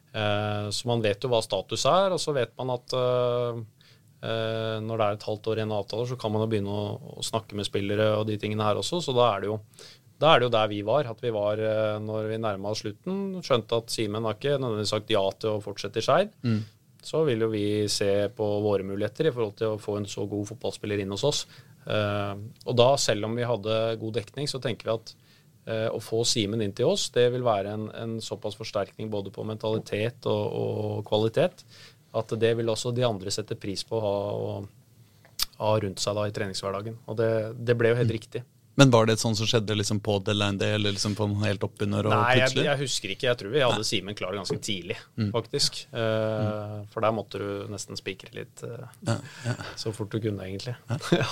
så man vet jo hva status er, og så vet man at eh, eh, når det er et halvt år igjen av avtaler, så kan man jo begynne å, å snakke med spillere og de tingene her også. Så da er det jo da er det jo der vi var. At vi var eh, når vi nærma oss slutten. Skjønte at Simen har ikke nødvendigvis sagt ja til å fortsette i Skeid. Så vil jo vi se på våre muligheter i forhold til å få en så god fotballspiller inn hos oss. Eh, og da, selv om vi hadde god dekning, så tenker vi at eh, å få Simen inn til oss, det vil være en, en såpass forsterkning både på mentalitet og, og kvalitet at det vil også de andre sette pris på å ha, og, ha rundt seg da i treningshverdagen. Og det, det ble jo helt riktig. Men var det et sånt som skjedde liksom på deadline day, eller liksom på en helt oppunder og Nei, jeg, jeg husker ikke. Jeg tror vi hadde Simen klar ganske tidlig, faktisk. Eh, For der måtte du nesten spikre litt uh, Ja, ja. så fort du kunne, egentlig. Ja.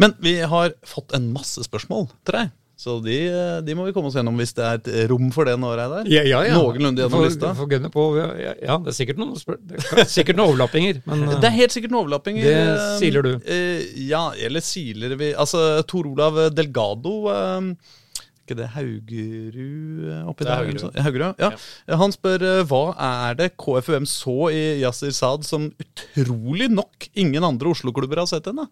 Men vi har fått en masse spørsmål til deg. Så de, de må vi komme oss gjennom hvis det er et rom for det nå, Reidar. Ja, ja, ja. Noenlunde gjennom Får- lista. får gunne på, ja, ja, det er sikkert noen, det er sikkert noen overlappinger, men eh, Det er helt sikkert noen overlappinger. Det eh, siler du. eh, ja, eller siler vi Altså, Tor Olav Delgado eh, ikke det Haugerud eh, oppi er der? Haugerud. Haugerud, ja. Han spør eh, hva er det KFUM så i Yasir Saad som utrolig nok ingen andre Oslo-klubber har sett ennå?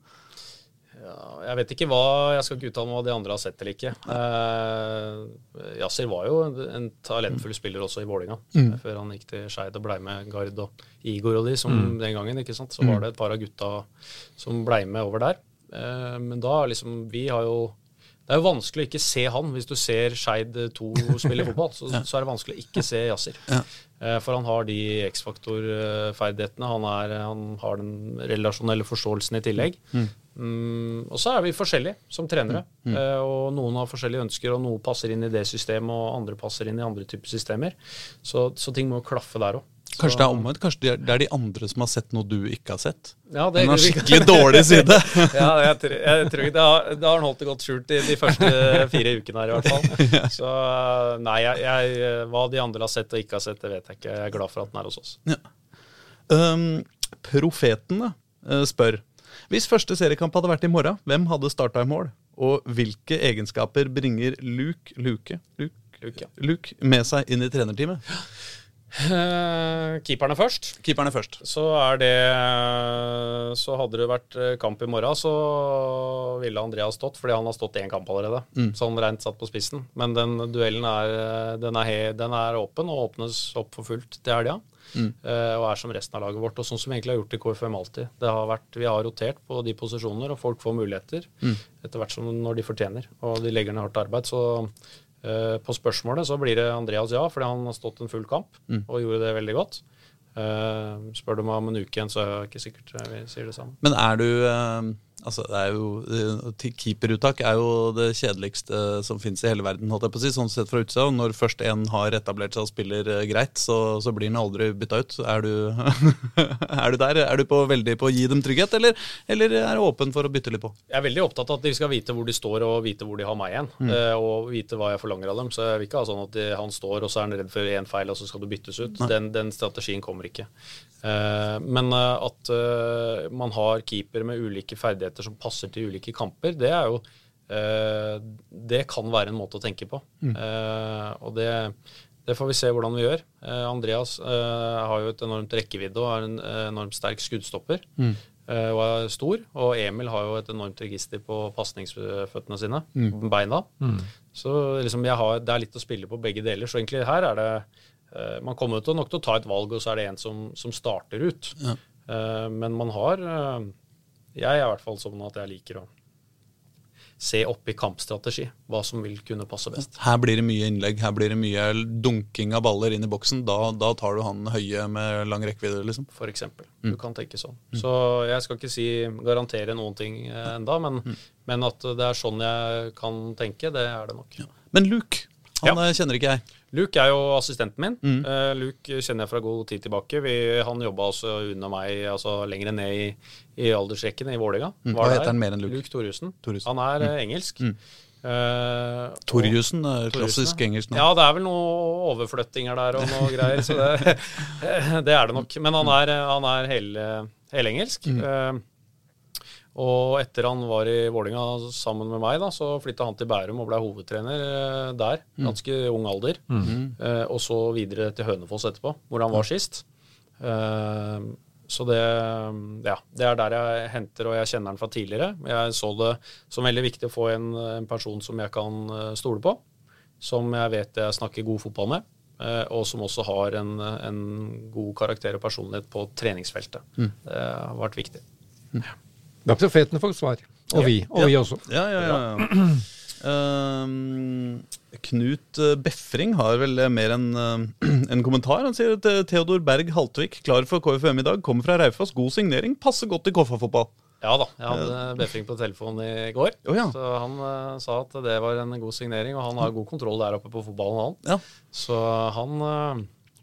Jeg vet ikke hva Jeg skal ikke uttale meg hva de andre har sett eller ikke. Uh, Yasir var jo en, en talentfull spiller også i Vålinga før han gikk til Skeid og blei med Gard og Igor og de som den gangen. ikke sant? Så var det et par av gutta som blei med over der. Uh, men da liksom Vi har jo det er jo vanskelig å ikke se han. Hvis du ser Skeid 2 spille fotball, så, så er det vanskelig å ikke se Yasir. Eh, For han har de X-faktor-ferdighetene. Han, han har den relasjonelle forståelsen i tillegg. Mm, og så er vi forskjellige som trenere. Eh, og noen har forskjellige ønsker, og noe passer inn i det systemet, og andre passer inn i andre typer systemer. Så, så ting må jo klaffe der òg. Kanskje det er omvendt? Kanskje det er- det er de andre som har sett noe du ikke har sett? Ja, det, har skikkelig dårlig side. ja, jeg, tror- jeg tror ikke det har, det har han holdt det godt skjult de, de første fire ukene her, i hvert fall. Så nei, jeg, jeg, hva de andre har sett og ikke har sett, det vet jeg ikke. Jeg er glad for at den er hos oss. Um, profetene eh, spør Hvis første seriekamp hadde vært i morgen, hvem hadde starta i mål? Og hvilke egenskaper bringer Luke, Luke, Luke, Luke, ja. Luke med seg inn i trenerteamet? Eh, keeperne først. Keeperne først. Så er det Så hadde det vært eh, kamp i morgen, så ville Andreas stått, fordi han har stått én kamp allerede. Sånn rent satt på spissen. Men den duellen er, eh, den er, he, den er åpen, og åpnes opp for fullt til helga. Eh, og er som resten av laget vårt. Og sånn som vi egentlig har gjort i KFM alltid. Det har vært, vi har rotert på de posisjoner, og folk får muligheter etter hvert som når de fortjener. Og de legger ned hardt arbeid. Så eh, på spørsmålet så blir det Andreas ja, fordi han har stått en full kamp og gjorde det veldig godt. Eh, spør du meg om en uke igjen, så er jeg ikke sikkert vi sier det samme. Men er du eh, Altså, det er jo eh, Keeperuttak er jo det kjedeligste som finnes i hele verden, holdt jeg på å si, sånn sett fra utsida. Når først en har etablert seg og spiller eh, greit, så, så blir den aldri bytta ut. Er du, er du der? Er du på, veldig på å gi dem trygghet, eller, eller er du åpen for å bytte litt på? Jeg er veldig opptatt av at de skal vite hvor de står, og vite hvor de har meg igjen. Mm. og vite hva jeg forlanger av dem. Så jeg vil ikke ha sånn at de, han står, og så er han redd for én feil, og så skal du byttes ut. Den, den strategien kommer ikke. Eh, men eh, at eh, man har keeper med ulike ferdigheter som passer til ulike kamper, det er jo eh, Det kan være en måte å tenke på. Eh, og det, det får vi se hvordan vi gjør. Eh, Andreas eh, har jo et enormt rekkevidde og er en enormt sterk skuddstopper. Mm og er stor. Og Emil har jo et enormt register på pasningsføttene sine, Mm. beina. Så liksom jeg har, det er litt å spille på begge deler. Så egentlig her er det Man kommer til nok til å ta et valg, og så er det en som, som starter ut. Ja. Men man har Jeg er i hvert fall sånn at jeg liker å se opp i kampstrategi hva som vil kunne passe best. Her blir det mye innlegg, her blir det mye dunking av baller inn i boksen. Da, da tar du han høye med lang rekkevidde, liksom. For eksempel. Mm. Du kan tenke sånn. Så jeg skal ikke si garantere noen ting eh, enda, men, Mm. men at det er sånn jeg kan tenke, det er det nok. Men Luke, han Ja. eh, kjenner ikke jeg. Luke er jo assistenten min. Mm. Eh, Luke kjenner jeg fra god tid tilbake. Vi, han jobba altså under meg altså lenger ned i, i aldersrekken i Vålerenga. Mm. Hva heter han mer enn Luke? Luke. Thorjussen. Han er mm. engelsk. Mm. Uh, Torjussen, eh, klassisk engelsk navn. Ja, det er vel noen overflyttinger der og noe greier, så det, det er det nok. Men han er, han er hele, helengelsk. Eh, og etter han var i Vålinga sammen med meg, da, så flytta han til Bærum og ble hovedtrener eh, der. Ganske ung alder. Eh, og så videre til Hønefoss etterpå, hvor han var sist. Eh, så det, ja, det er der jeg henter, og jeg kjenner han fra tidligere. Jeg så det som veldig viktig å få en, en person som jeg kan eh, stole på. Som jeg vet jeg snakker god fotball med. eh, Og som også har en, en god karakter og personlighet på treningsfeltet. Det har vært viktig. Dagsprofetene får svar. Og vi. Og vi også. Ja, ja, ja. ja. Ehm, Knut eh, Befring har vel eh, mer enn uh, en kommentar. Han sier at Theodor Berg Haltvik, klar for KFUM i dag, kommer fra Raufoss. God signering, passer godt i Koffa-fotball. Ja da, jeg hadde Befring på telefon i går. Oh, ja. Så han uh, sa at det var en god signering, og han har god kontroll der oppe på fotballen, han. Ja. Så han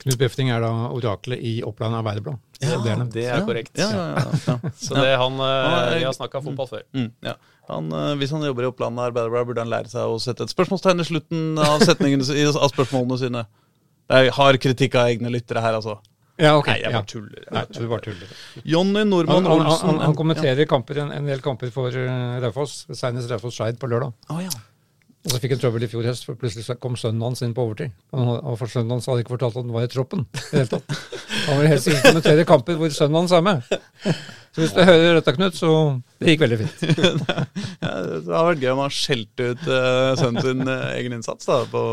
Knut Befting er da oraklet i Oppland Arbeiderblad. Ja, Det er det. det er korrekt. Ja, ja, ja, ja. Så det han eh, Han er- Vi har snakka fotball før. Mm, ja. han, eh, hvis han jobber i Oppland Arbeiderblad, burde han lære seg å sette et spørsmålstegn i slutten av, av spørsmålene sine. Jeg har kritikk av egne lyttere her, altså. Ja, ok. Nei, jeg bare tuller. Nei, du bare tuller. Jonny Normann han, han, Olsen han, han kommenterer kamper, en, en del kamper for uh, Raufoss. Senest Raufoss Skeid på lørdag. Å, ja. Og så fikk han trøbbel i fjor høst, for plutselig kom sønnen hans inn på overtid. Og for sønnen hans hadde ikke fortalt at han var i troppen. i hele tatt. Han ville helst ikke kommentere kamper hvor sønnen hans er med. Så hvis du hører dette, Knut, så det gikk veldig fint. Ja, det hadde vært gøy om han skjelte ut eh, sønnen sin eh, egen innsats. da på,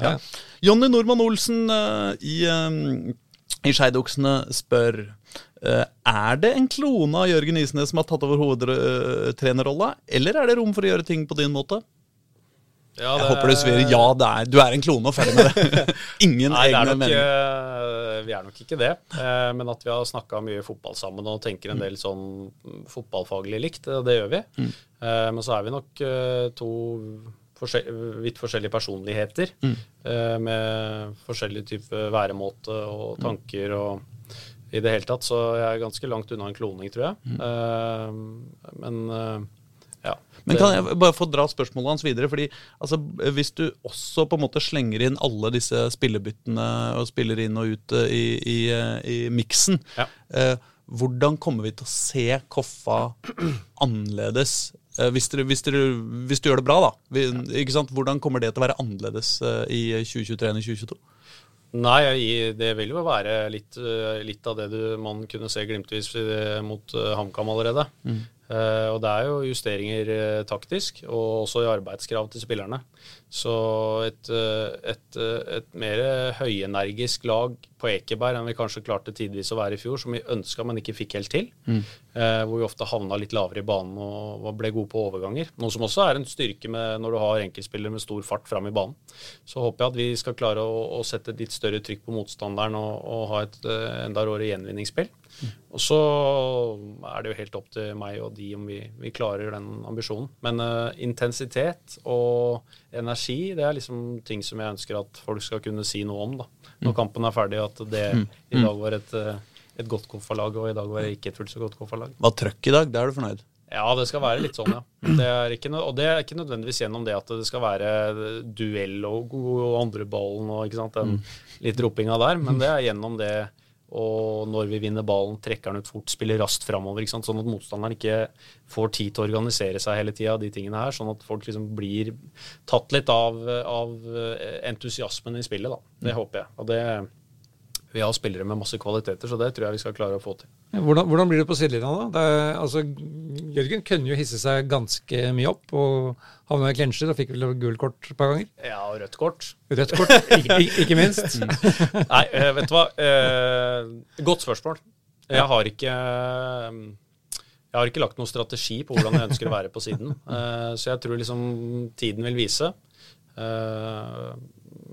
ja. Jonny Normann Olsen eh, i, uh, i Skeidoksene spør Er det en klone av Jørgen Isnes som har tatt over hovedtrenerrolla, eller er det rom for å gjøre ting på din måte? Ja, Jeg håper du svirer, ja, det er, du er en klone og ferdig med det. Ingen Nei, det er egne meninger. eh, vi er nok ikke det. Eh, Men at vi har snakka mye fotball sammen og tenker en del sånn fotballfaglig likt, eh, det gjør vi. Mm. Men så er vi nok to forskjell- vidt forskjellige personligheter mm. med forskjellig type væremåte og tanker og i det hele tatt. Så jeg er ganske langt unna en kloning, tror jeg. Mm. Men. Men kan jeg bare få dra spørsmålet hans videre? fordi altså, Hvis du også på en måte slenger inn alle disse spillebyttene og spiller inn og ut eh, i, i, eh, i miksen, Ja. eh, hvordan kommer vi til å se Koffa annerledes? Eh, hvis, dere, hvis, dere, hvis du gjør det bra, da. Vi, ikke sant? Hvordan kommer det til å være annerledes eh, i 2023 enn i 2022? Nei, det vil jo være litt, litt av det du, man kunne se glimtvis mot HamKam allerede. Eh, og det er jo justeringer eh, taktisk, og også i arbeidskrav til spillerne. Så et, eh, et, eh, et mer høyenergisk lag på Ekeberg enn vi kanskje klarte tidvis å være i fjor, som vi ønska, men ikke fikk helt til. Mm. hvor vi ofte havna litt lavere i banen og ble gode på overganger. Noe som også er en styrke med, når du har enkeltspillere med stor fart fram i banen. Så håper jeg at vi skal klare å, å sette et litt større trykk på motstanderen og, og ha et eh, enda råere gjenvinningsspill. Og så er det jo helt opp til meg og de om vi, vi klarer den ambisjonen. Men uh, intensitet og energi, det er liksom ting som jeg ønsker at folk skal kunne si noe om da. når kampen er ferdig. At det i dag var et, eh, et godt KOFA-lag, og i dag var det ikke et fullt så godt KOFA-lag. Var trøkk i dag? Da er du fornøyd? Ja, det skal være litt sånn, ja. Det er ikke og det er ikke nødvendigvis gjennom det at det skal være duell og andreballen andre ballen og ikke sant, den litt ropinga der, men det er gjennom det og når vi vinner ballen, trekker den ut fort, spiller raskt framover. Sånn at motstanderen ikke får tid til å organisere seg hele tida, de tingene her. Sånn at folk liksom blir tatt litt av, av entusiasmen i spillet. da. Det håper jeg. Og det, vi har spillere med masse kvaliteter, så det tror jeg vi skal klare å få til. Hvordan, hvordan blir det på sidelinja da? Er, altså, Jørgen kunne jo hisse seg ganske mye opp og havna i klensjer og fikk vel gult kort et par ganger. Ja, og rødt kort. Rødt kort, ikke, ikke minst. Nei, eh, vet du hva. Eh, godt spørsmål. Jeg har ikke jeg har ikke lagt noen strategi på hvordan jeg ønsker å være på siden. Eh, så jeg tror liksom tiden vil vise. Eh,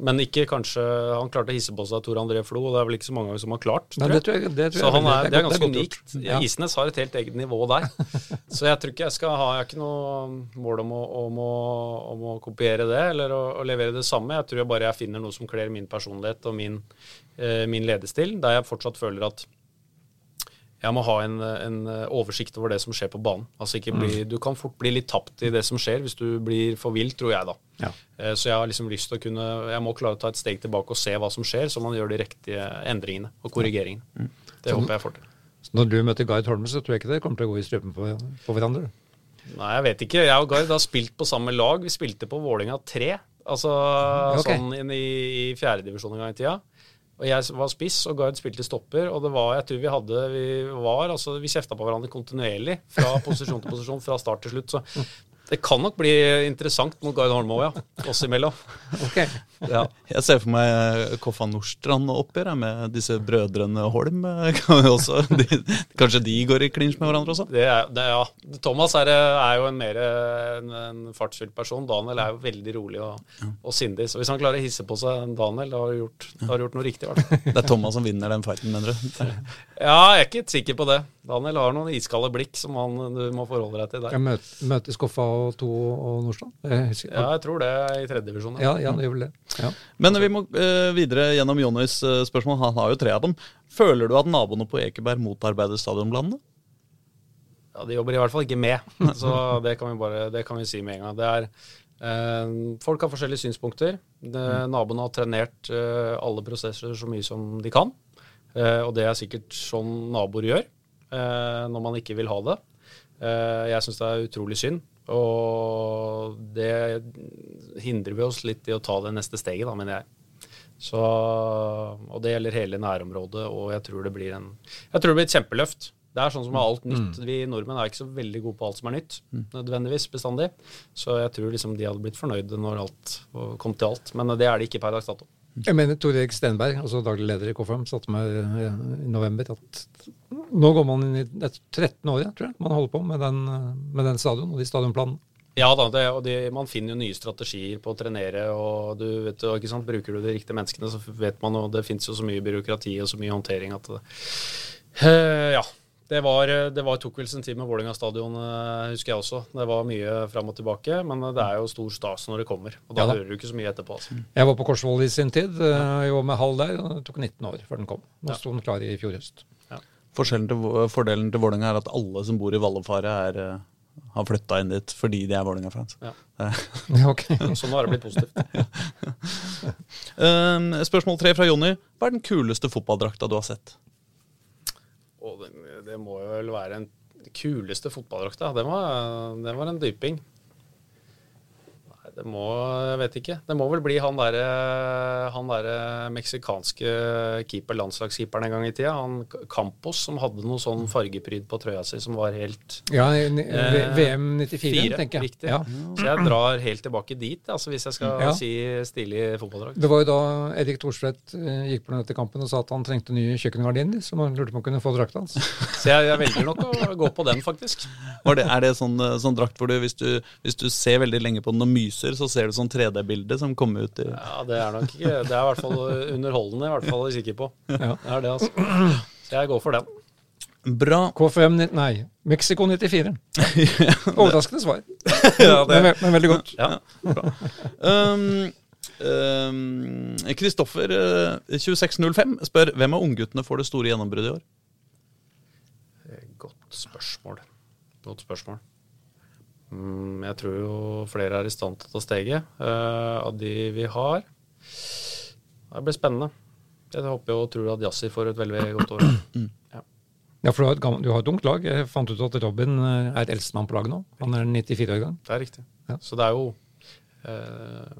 men ikke kanskje Han klarte å hisse på seg Tor André Flo, og det er vel ikke så mange som har klart. Nei, tror jeg. det tror jeg, det tror Så han er, det er ganske unikt. Ja. Isnes har et helt eget nivå der. Så jeg tror ikke jeg skal ha Jeg har ikke noe mål om å, om å, om å kopiere det eller å, å levere det samme. Jeg tror jeg bare jeg finner noe som kler min personlighet og min, eh, min ledestil, der jeg fortsatt føler at jeg må ha en, en oversikt over det som skjer på banen. Altså ikke bli, Du kan fort bli litt tapt i det som skjer hvis du blir for vill, tror jeg da. Ja. Eh, Så jeg har liksom lyst til å kunne Jeg må klare å ta et steg tilbake og se hva som skjer, så man gjør de riktige endringene og korrigeringene. Det håper jeg får til. Så når du møter Gard Holmen, så tror jeg ikke dere kommer til å gå i strupen på, på hverandre. Nei, jeg vet ikke. Jeg og Gard har spilt på samme lag. Vi spilte på Vålinga 3. Altså okay. sånn i, i fjerdedivisjon en gang i tida. Og jeg var spiss, og Gard spilte stopper. Og det var, jeg tror vi hadde Vi var, altså vi kjefta på hverandre kontinuerlig fra posisjon til posisjon, fra start til slutt. Så det kan nok bli interessant mot Gard Holm òg, ja. Oss imellom. Ok. Ja. Jeg ser for meg Koffa Nordstrand oppgjør jeg, med disse brødrene Holm. Kan vi også, de, kanskje de går i klinsj med hverandre også? Det er, det, ja. Thomas er, er jo en mer en, en fartsfylt person. Daniel er jo veldig rolig og, og sindig. Så hvis han klarer å hisse på seg Daniel, da har du gjort, da har du gjort noe riktig. Det er Thomas som vinner den fighten, mener du? Ja, jeg er ikke sikker på det. Daniel har noen iskalde blikk som han, du må forholde deg til der. Jeg møter, møter Skoffa og to og Nordstrand? Ja, jeg tror det er i tredjedivisjon. ja, ja, det gjør vel det. Ja. Men vi må uh, videre gjennom Jonnys uh, spørsmål. Han har jo tre av dem. Føler du at naboene på Ekeberg motarbeider stadionplanene? Ja, de jobber i hvert fall ikke med, så det kan vi, bare, det kan vi si med en gang. Det er, eh, folk har forskjellige synspunkter. Det, naboene har trenert eh, alle prosesser så mye som de kan. Eh, og det er sikkert sånn naboer gjør når man ikke vil ha det. Eh, jeg syns det er utrolig synd. Og det hindrer vi oss litt i å ta det neste steget, da, mener jeg. Så, og det gjelder hele nærområdet, og jeg tror det blir en Jeg tror det blir et kjempeløft. Det er sånn som med alt nytt. Vi nordmenn er ikke så veldig gode på alt som er nytt, nødvendigvis bestandig. Så jeg tror liksom de hadde blitt fornøyde når alt kom til alt. Men det er de ikke per dags dato. Jeg mener Tor Erik Stenberg, altså daglig leder i KFM, satte meg eh, i november at nå går man inn i det er 13 år, tror jeg, man holder på med den, eh, med den stadion og de stadionplanene. Ja da, det, og de, man finner jo nye strategier på å trenere, og du vet jo, ikke sant, bruker du de riktige menneskene, så vet man jo Det fins jo så mye byråkrati og så mye håndtering at det, Eh, Ja. Det, var, det var, tok vel sin tid med Vålerenga stadion, eh, husker jeg også. Det var mye fram og tilbake, men det er jo stor stas når det kommer. Og da Ja da. hører du ikke så mye etterpå. Altså. Jeg var på Korsvoll i sin tid, eh, jeg var med halv der, og det tok 19 år før den kom. Nå sto den klar i fjor høst. Ja. til, fordelen til Vålerenga er at alle som bor i Vallefaret, er, eh, har flytta inn dit fordi de er Vålerenga-fans. Ja. Ja, ok. Så nå har det blitt positivt. Um, spørsmål tre fra Jonny. Hva er den kuleste fotballdrakta du har sett? Og det, det må jo vel være den kuleste fotballdrakta. Det, det var en dyping. Det må Jeg vet ikke. Det må vel bli han derre der meksikanske keeper, landslagskeeperen en gang i tida. Han Campos som hadde noe sånn fargepryd på trøya si som var helt Ja, Eh, VM 94, fire, tenker jeg. Riktig. Ja. Så jeg drar helt tilbake dit, altså hvis jeg skal Ja. si stilig fotballdrakt. Det var jo da Erik Thorstvedt eh, gikk på den etter kampen og sa at han trengte nye kjøkkengardiner, så man lurte på om han kunne få drakta hans. Så jeg, jeg velger nok å gå på den, faktisk. Var det, er det sånn, eh, sånn drakt hvor du hvis, du hvis du ser veldig lenge på den og myser, så ser du sånn 3D-bilde som kommer ut i Ja, Det er nok ikke Det er i hvert fall underholdende, i hvert fall er jeg sikker på. Ja. Det er det, altså. Så jeg går for den. Bra. KFM, nei, Mexico 94. Overraskende svar, Ja, men, men veldig godt. Ja. bra. um, Kristoffer eh, 2605 spør hvem av ungguttene får det store gjennombruddet i år? Godt spørsmål. Godt spørsmål. Mm, jeg tror jo flere er i stand til å ta steget eh, av de vi har. Det blir spennende. Jeg håper jo og tror at Jazzy får et veldig, godt år. Ja, for du har, et gammelt, du har et ungt lag. Jeg fant ut at Robin eh, er eldstemann på laget nå. Han er 94 år i gang. Det er riktig. Ja. Så det er jo eh,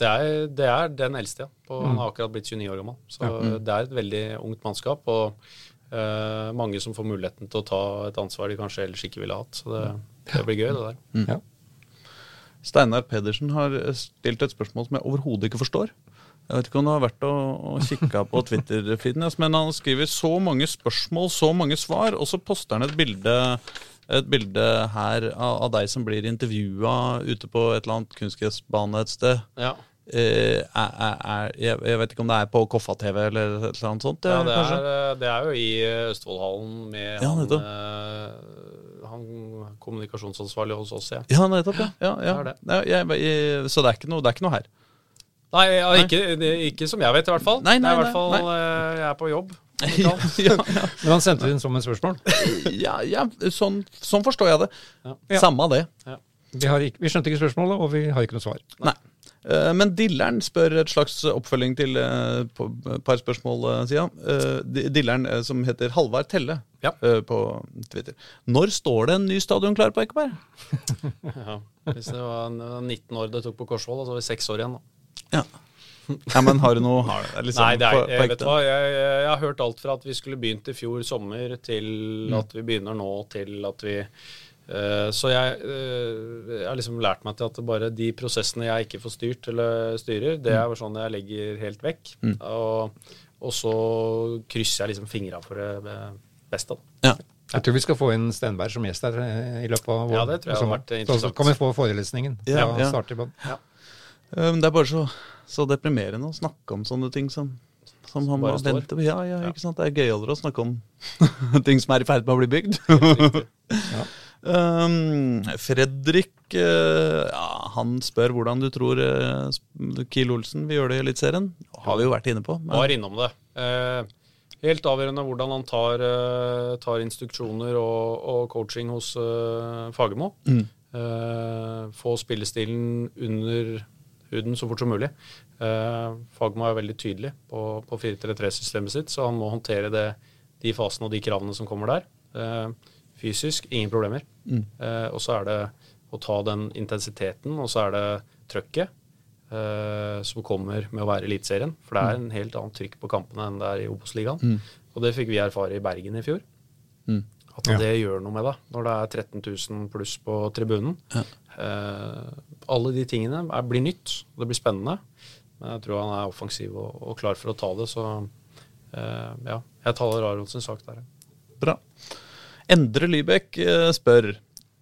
det, er, det er den eldste, ja. På, Han har akkurat blitt 29 år gammel. Så Ja. det er et veldig ungt mannskap. Og Uh, mange som får muligheten til å ta et ansvar de kanskje ellers ikke ville hatt. Så det, det blir gøy, det der. Ja. Steinar Pedersen har stilt et spørsmål som jeg overhodet ikke forstår. Jeg vet ikke om du har vært og, og kikka på Twitter-feeden, men han skriver så mange spørsmål, så mange svar, og så poster han et bilde, et bilde her av, av deg som blir intervjua ute på et eller annet kunstgressbane et sted. Ja. Eh, er, er, jeg, jeg vet ikke om det er på Koffa-TV eller et eller annet sånt? Ja, eh, det er, det er jo i Østfoldhallen med Ja, han, eh, han kommunikasjonsansvarlig hos oss, jeg. Ja, nettopp. Ja, ja, ja. det er det. Ja, jeg, jeg, så det er, ikke noe, det er ikke noe her? Nei, ja, ikke, ikke som jeg vet, i hvert fall. Nei, nei, det er i hvert fall nei. eh, Jeg er på jobb. ja, ja. Men han sendte det inn som et spørsmål. ja, ja sånn, sånn forstår jeg det. Ja. Samme det. Vi, har ikke, vi skjønte ikke spørsmålet, og vi har ikke noe svar. Nei. Eh, Men Dilleren spør et slags oppfølging til eh, et par spørsmål eh. Eh, Dilleren eh, som heter Halvard Telle Ja. eh, på Twitter. Når står det en ny stadion klar på Ekeberg? Ja. Hvis det var en- det var 19 år det tok på Korsvoll, så var vi seks år igjen. da. Ja. ja, men har du noe har du, liksom, Nei, det er, på- på jeg, vet du hva, jeg, jeg har hørt alt fra at vi skulle begynt i fjor sommer, til at vi begynner nå, til at vi eh, Så jeg, eh, jeg har liksom lært meg til at bare de prosessene jeg ikke får styrt eller styrer, det er jo sånn jeg legger helt vekk. Og, og så krysser jeg liksom fingra for det beste. da. Ja. Jeg tror vi skal få inn Stenberg som gjest her eh, i løpet av våren. Ja, det tror jeg har vært Så- interessant. Så kan vi få forelesningen Ja, ja. Eh, men Det er bare så, så deprimerende å snakke om sånne ting som, som han bare står. venter på. Ja, ja, ikke sant? Det er gøyere å snakke om ting som er i ferd med å bli bygd. Ja. Um, Fredrik uh, ja, han spør hvordan du tror uh, Kiel Olsen vil gjøre det i Eliteserien. Har vi jo vært inne på. Men, Var innom det. Uh, helt avgjørende hvordan han tar, tar instruksjoner og, og coaching hos Fagermo. Mm. Få spillestilen under huden så fort som mulig. Fagermo er veldig tydelig på, på 4-3-3-systemet sitt, så han må håndtere det, de fasene og de kravene som kommer der. Eh, fysisk, ingen problemer. Eh, og så er det å ta den intensiteten, og så er det trøkket eh, som kommer med å være i Eliteserien. For det er en helt annet trykk på kampene enn det er i Obos-ligaen. Og det fikk vi erfare i Bergen i fjor. Mm. At Ja. det gjør noe med deg når det er 13 000 pluss på tribunen. Eh, alle de tingene er, blir nytt, og det blir spennende. Men jeg tror han er offensiv og, og klar for å ta det, så eh, ja. Jeg taler Aron sin sak der. Bra. Endre Lybekk eh, spør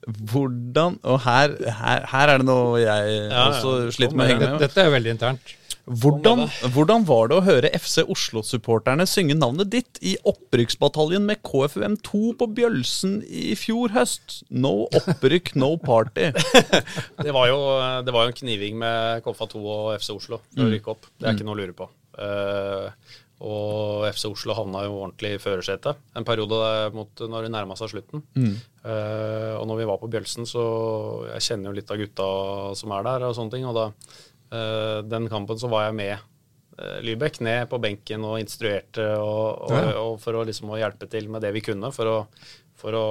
hvordan Og her, her, her er det noe jeg ja. også sliter med å henge med. dette er veldig internt. Hvordan, hvordan var det å høre FC Oslo-supporterne synge navnet ditt i opprykksbataljen med KFUM2 på Bjølsen i fjor høst? No opprykk, no party. Det var jo, det var jo en kniving med KFA2 og FC Oslo for å rykke opp. Det er ikke noe å lure på. Eh, og FC Oslo havna jo ordentlig i førersetet en periode der mot når det nærma seg slutten. Eh, og når vi var på Bjølsen, så Jeg kjenner jo litt av gutta som er der, og sånne ting. Og da uh, den kampen så var jeg med uh, Lybekk ned på benken og instruerte og, og, Ja. og for å liksom å hjelpe til med det vi kunne for å, for å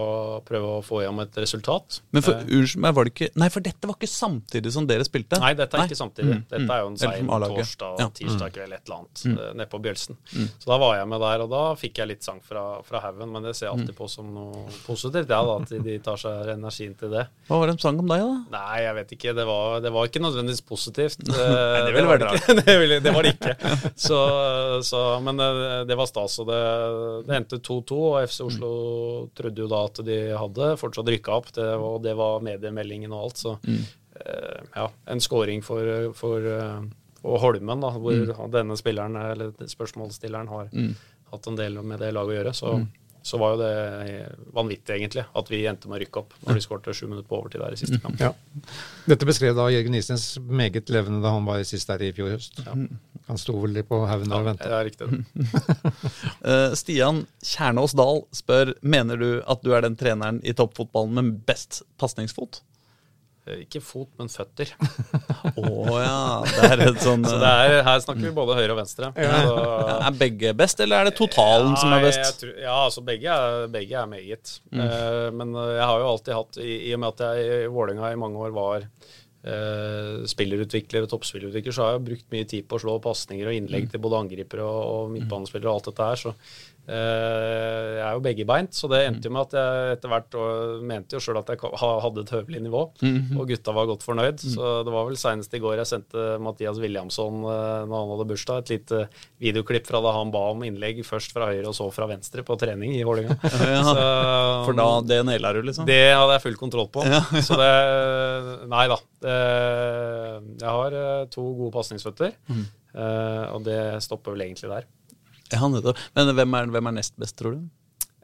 prøve å få igjen et resultat. Men for, Eh, unnskyld meg, var det ikke Nei, for dette var ikke samtidig som dere spilte. Nei, dette er ikke samtidig. Mm. Dette er jo en Eller sein torsdag, Ja. Mm. tirsdag kveld, et eller annet, mm. nede på Bjølsen. Så da var jeg med der, og da fikk jeg litt sang fra, fra haugen, men det ser jeg Mm. alltid på som noe positivt, ja, da, at de tar seg energien til det. Hva var det de sang om deg, da? Nei, jeg vet ikke. Det var, det var ikke nødvendigvis positivt. Nei, det ville var vært ikke. det, ville, det var det ikke. Så, så, men det, det var stas, og det, det endte 2-2, og FC Oslo trodde jo da at de hadde fortsatt rykka opp, det, og det var mediemeldingen og alt. Så eh, ja, en scoring for, for eh, Holmen, da, hvor denne spilleren, eller spørsmålsstilleren, har hatt en del med det laget å gjøre. Så, så var jo det vanvittig, egentlig, at vi endte med å rykke opp når de skårte sju minutter på overtid der i siste kamp. Ja. Dette beskrev da Jørgen Isnes meget levende da han var sist der i fjor høst. Han sto vel litt på haugen der og ventet. Ja, riktig. Eh, Stian Kjernås Dahl spør Mener du at du er den treneren i toppfotballen med best pasningsfot. Eh, Ikke fot, men føtter. Å ja. Det er et sånn Så det er, her snakker vi både høyre og venstre. Så, Er begge best, eller er det totalen som er best? tror- ja, altså begge er, begge er meget. Mm. Uh, men jeg har jo alltid hatt, i, i og med at jeg i Vålerenga i mange år var eh, spillerutvikler og toppspillerutvikler, så har jeg brukt mye tid på å slå pasninger og innlegg Mm. til både angripere og, og midtbanespillere og alt dette her. Så jeg er jo beggebeint, så det endte jo med at jeg etter hvert og mente jo sjøl at jeg hadde et høvelig nivå. Og gutta var godt fornøyd. Så det var vel seinest i går jeg sendte Mathias Williamson eh, når han hadde bursdag, et lite videoklipp fra da han ba om innlegg først fra høyre og så fra venstre på trening i Vålerenga. Ja, For da, det naila du, liksom? det hadde jeg full kontroll på. Så det Nei da. Jeg har eh, to gode pasningsføtter, eh, og det stopper vel egentlig der. Ja, nettopp. Men hvem er, hvem er nest best, tror du?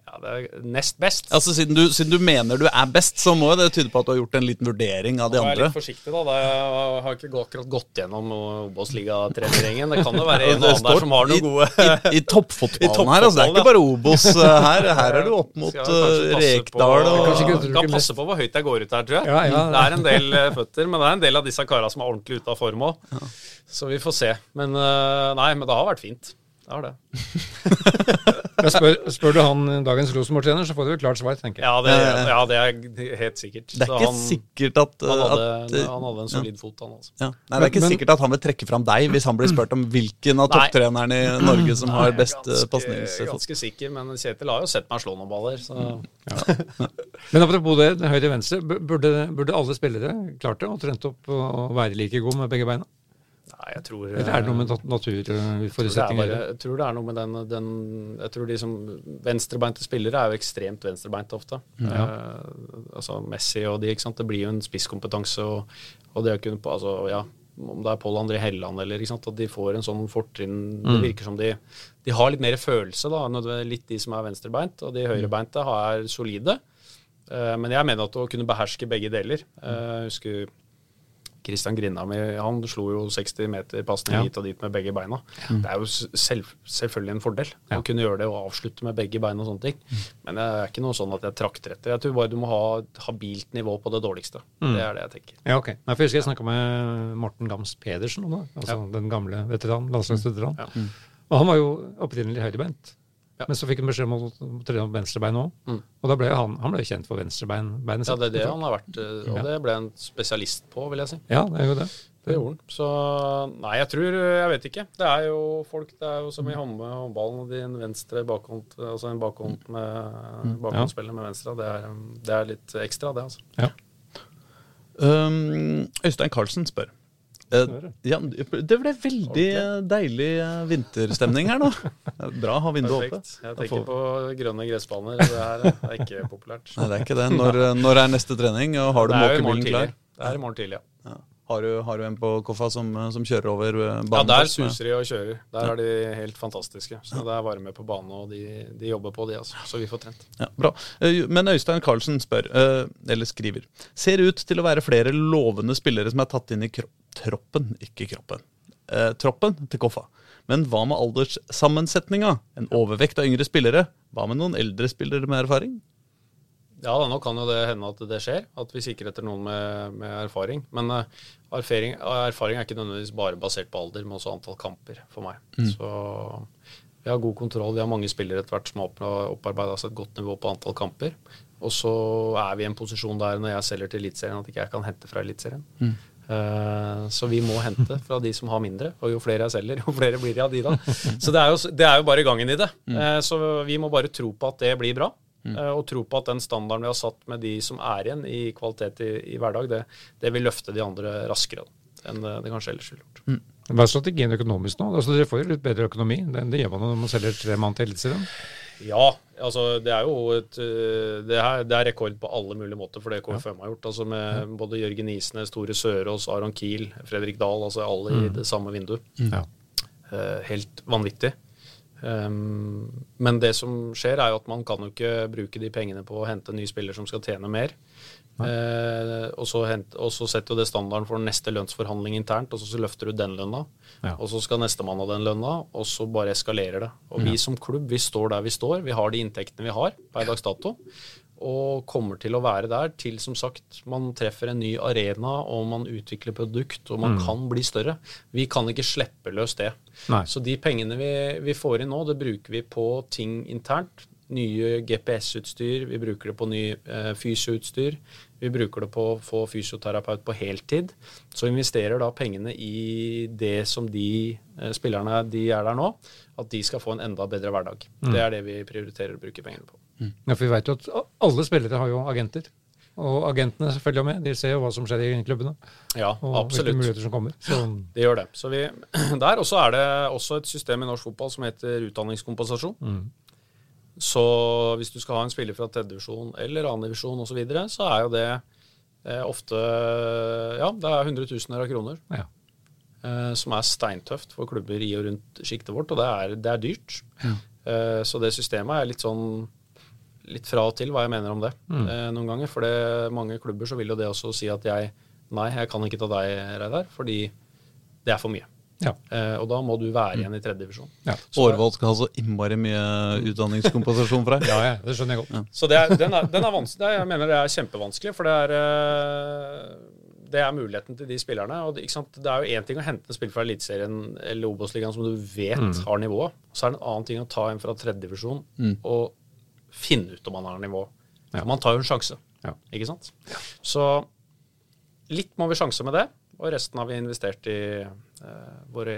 Ja, det er nest best. Altså, siden du, siden du mener du er best, så må jo det tyde på at du har gjort en liten vurdering av de er jeg andre. litt forsiktig, da. Jeg har ikke akkurat gått gjennom Obos-ligatreneringen. Det kan jo være en annen der som har noe gode i, i toppfotballen her. Altså, det er ikke bare Obos uh, her. Her er du opp mot uh, Rekdal og Kan passe på hvor høyt jeg går ut her, tror jeg. Ja, ja. Det er en del eh, føtter, men det er en del av disse karene som er ordentlig ute av form òg. Så vi får se. Men eh, nei, men det har vært fint. Det har det. Men spør, spør du han dagens Rosenborg-trener, så får du et klart svar, tenker jeg. Ja, det, ja, det er helt sikkert. Det er Så ikke han, sikkert at, han, hadde, at uh, han hadde en solid fot, han altså. ja. Nei, Det er ikke Men- sikkert at han vil trekke fram deg hvis han blir spurt om hvilken av Nei. topptrenerne i Norge som har er best ganske, pasningsfot. ganske sikker, men Kjetil har jo sett meg slå noen baller, så Men apropos det, høyre-venstre, burde, burde alle spillere klart det og trent opp å være like gode med begge beina? Nei, jeg tror Eller er det noe med naturforutsetninger? Jeg jeg tror det er noe med den, den Jeg tror de som Venstrebeinte spillere er jo ekstremt venstrebeinte ofte. Eh, altså Messi og de, ikke sant. Det blir jo en spisskompetanse, og, og det å kunne på altså, ja, Om det er Pål André Helland eller ikke sant, at de får en sånn fortrinn Det virker som de, de har litt mer følelse, da. Litt de som er venstrebeint, og de høyrebeinte har- er solide. Eh, men jeg mener at å kunne beherske begge deler eh, Jeg husker Christian Grindheim han slo jo 60 meter pasning Ja. hit og dit med begge beina. Det er jo selv, selvfølgelig en fordel Ja. å kunne gjøre det og avslutte med begge beina og sånne ting. Men det er ikke noe sånn at jeg trakter etter. Jeg tror bare du må ha et habilt nivå på det dårligste. Det er det jeg tenker. Ja, ok. Nei, for jeg husker jeg snakka med Morten Gams Pedersen om det. Altså den gamle veteranen, landslagsveteranen. Ja. Og han var jo opprinnelig høyrebeint. Ja. Men så fikk han beskjed om å trene opp venstrebein òg. Mm. Og da ble han, han ble kjent for venstrebeinet Ja, det er det han har vært, eh, og det ble en spesialist på, vil jeg si. Ja, det er jo det. Det gjorde han. Så nei, jeg tror Jeg vet ikke. Det er jo folk Det er jo som i håndballen. og din En venstre bakhånd Altså en bakhånd med bakhåndspiller med venstre. Det er, det er litt ekstra, det, altså. Ja. Um, Øystein Carlsen spør. Eh, ja, det ble veldig okay. deilig eh, vinterstemning her nå. Er Bra å ha vinduet oppe. Perfekt. Jeg tenker på grønne gressbaner. Det her er ikke populært. Nei, det er ikke det. Når, eh, når er neste trening? Og har du er måkebilen klar? Det er i morgen tidlig, ja. Ja. Har, du, har du en på Koffa som, som kjører over banen? Ja, der suser de og kjører. Der er de helt fantastiske. Så det er varme på banen, og de, de jobber på, de, altså. Så vi får trent. Ja, bra. Men Øystein Carlsen spør, eller skriver, ser ut til å være flere lovende spillere som er tatt inn i kro troppen, ikke kroppen. Eh, troppen til Koffa. Men hva med alderssammensetninga? En overvekt av yngre spillere? Hva med noen eldre spillere med erfaring? Ja, da, nå kan jo det hende at det skjer, at vi sikrer etter noen med, med erfaring. Men uh, erfaring, erfaring er ikke nødvendigvis bare basert på alder, men også antall kamper for meg. Så vi har god kontroll. Vi har mange spillere etter hvert som har opp- opparbeida seg et godt nivå på antall kamper. Og så er vi i en posisjon der når jeg selger til Eliteserien, at ikke jeg kan hente fra Eliteserien. Eh, så vi må hente fra de som har mindre, og jo flere jeg selger, jo flere blir det av de da. Så det er jo, det er jo bare gangen i det. Eh, så vi må bare tro på at det blir bra. eh, Og tro på at den standarden vi har satt med de som er igjen i kvalitet i, i hverdag, det, det vil løfte de andre raskere enn det, det kanskje ellers ville gjort. Hva er strategien økonomisk nå? Altså, dere får jo litt bedre økonomi. Det, det gjør man når man selger tre mann til Eliteserien. Ja, altså det er jo et øh, det er, det er rekord på alle mulige måter for det KFM har gjort. altså Med både Jørgen Isnes, Tore Sørås, Aron Kiel, Fredrik Dahl. Altså alle i det samme vinduet. Ja. Uh, helt vanvittig. Um, men det som skjer, er jo at man kan jo ikke bruke de pengene på å hente en ny spiller som skal tjene mer. Eh, og, så hent, og så setter jo det standarden for neste lønnsforhandling internt, og så, så løfter du den lønna. Ja. Og så skal nestemann ha den lønna, og så bare eskalerer det. Og vi som klubb, vi står der vi står. Vi har de inntektene vi har per dags dato. Og kommer til å være der til som sagt man treffer en ny arena og man utvikler produkt og man kan bli større. Vi kan ikke slippe løs det. Nei. Så de pengene vi, vi får inn nå, det bruker vi på ting internt. Nye GPS-utstyr, vi bruker det på ny eh, fysioutstyr. Vi bruker det på å få fysioterapeut på heltid. Så investerer da pengene i det som de eh, spillerne de er der nå, at de skal få en enda bedre hverdag. Det er det vi prioriterer å bruke pengene på. Ja, for vi vet jo at alle spillere har jo agenter. Og agentene følger med. De ser jo hva som skjer i klubbene. Ja, Og hvilke muligheter som kommer. Så, Det gjør det. Så vi, der også er det også et system i norsk fotball som heter utdanningskompensasjon. mm. Så hvis du skal ha en spiller fra tredjedivisjon eller annendivisjon osv., så, videre, så er jo det eh, ofte Ja, det er hundretusener av kroner. ja. eh, som er steintøft for klubber i og rundt sjiktet vårt, og det er, det er dyrt. Eh, så det systemet er litt sånn litt fra og til hva jeg mener om det eh, noen ganger. For det, mange klubber så vil jo det også si at jeg Nei, jeg kan ikke ta deg, Reidar, fordi det er for mye. Ja. Eh, og da må du være igjen i tredjedivisjon. Ja. Årvoll skal ha så innmari mye utdanningskompensasjon for deg. ja, ja, det skjønner jeg godt. Så det er, den, er, den er vanskelig. Det er- Jeg mener det er kjempevanskelig, for det er eh, det er muligheten til de spillerne. og Det, ikke sant? det er jo én ting å hente en spiller fra Eliteserien eller Obos-ligaen som du vet har nivå. Så er det en annen ting å ta en fra tredjedivisjon og finne ut om han har nivå. Ja. Man tar jo en sjanse, Ja. ikke sant? Så litt må vi sjanse med det, og resten har vi investert i eh, våre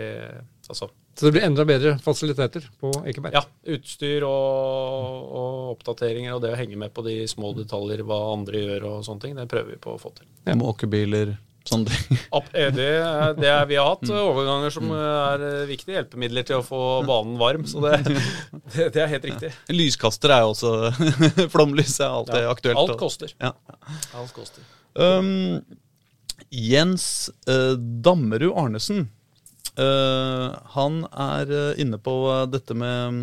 Altså Så det blir enda bedre fasiliteter på Ekeberg. ja, utstyr og, og oppdateringer og det å henge med på de små detaljer, hva andre gjør og sånne ting, det prøver vi på å få til. Måkebiler, sånne ting. App- eh, Det, er- det er, vi har hatt eh, overganger som er eh, viktige hjelpemidler til å få banen varm, så det, det, det er helt riktig. Lyskaster er jo også Flomlys er alltid Ja, aktuelt. Alt koster. Ja. Alt koster. Um, Jens eh, Dammerud Arnesen. eh, han er eh, inne på eh, dette med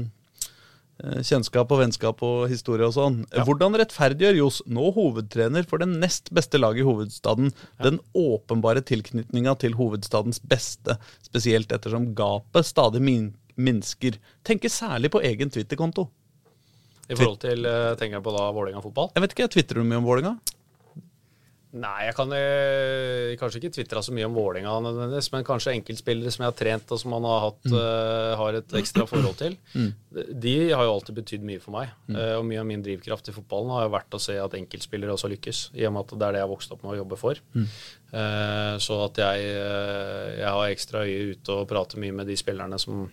eh, kjennskap og vennskap og historie og sånn. Hvordan rettferdiggjør Johs, nå hovedtrener for den nest beste laget i hovedstaden, den åpenbare tilknytninga til hovedstadens beste, spesielt ettersom gapet stadig min minsker? Tenker særlig på egen Twitter-konto. I forhold til tenker jeg på da Vålerenga fotball? Jeg vet ikke, Tvitrer du mye om Vålerenga? Nei, jeg kan øh, kanskje ikke tvitra så mye om Vålerenga nødvendigvis, men kanskje enkeltspillere som jeg har trent og som man har, hatt, eh, har et ekstra forhold til. De, de har jo alltid betydd mye for meg. eh, og mye av min drivkraft i fotballen har jo vært å se at enkeltspillere også lykkes, i og med at det er det jeg har vokst opp med å jobbe for. Uh, så at jeg, eh, jeg har ekstra øye ute og prater mye med de spillerne som,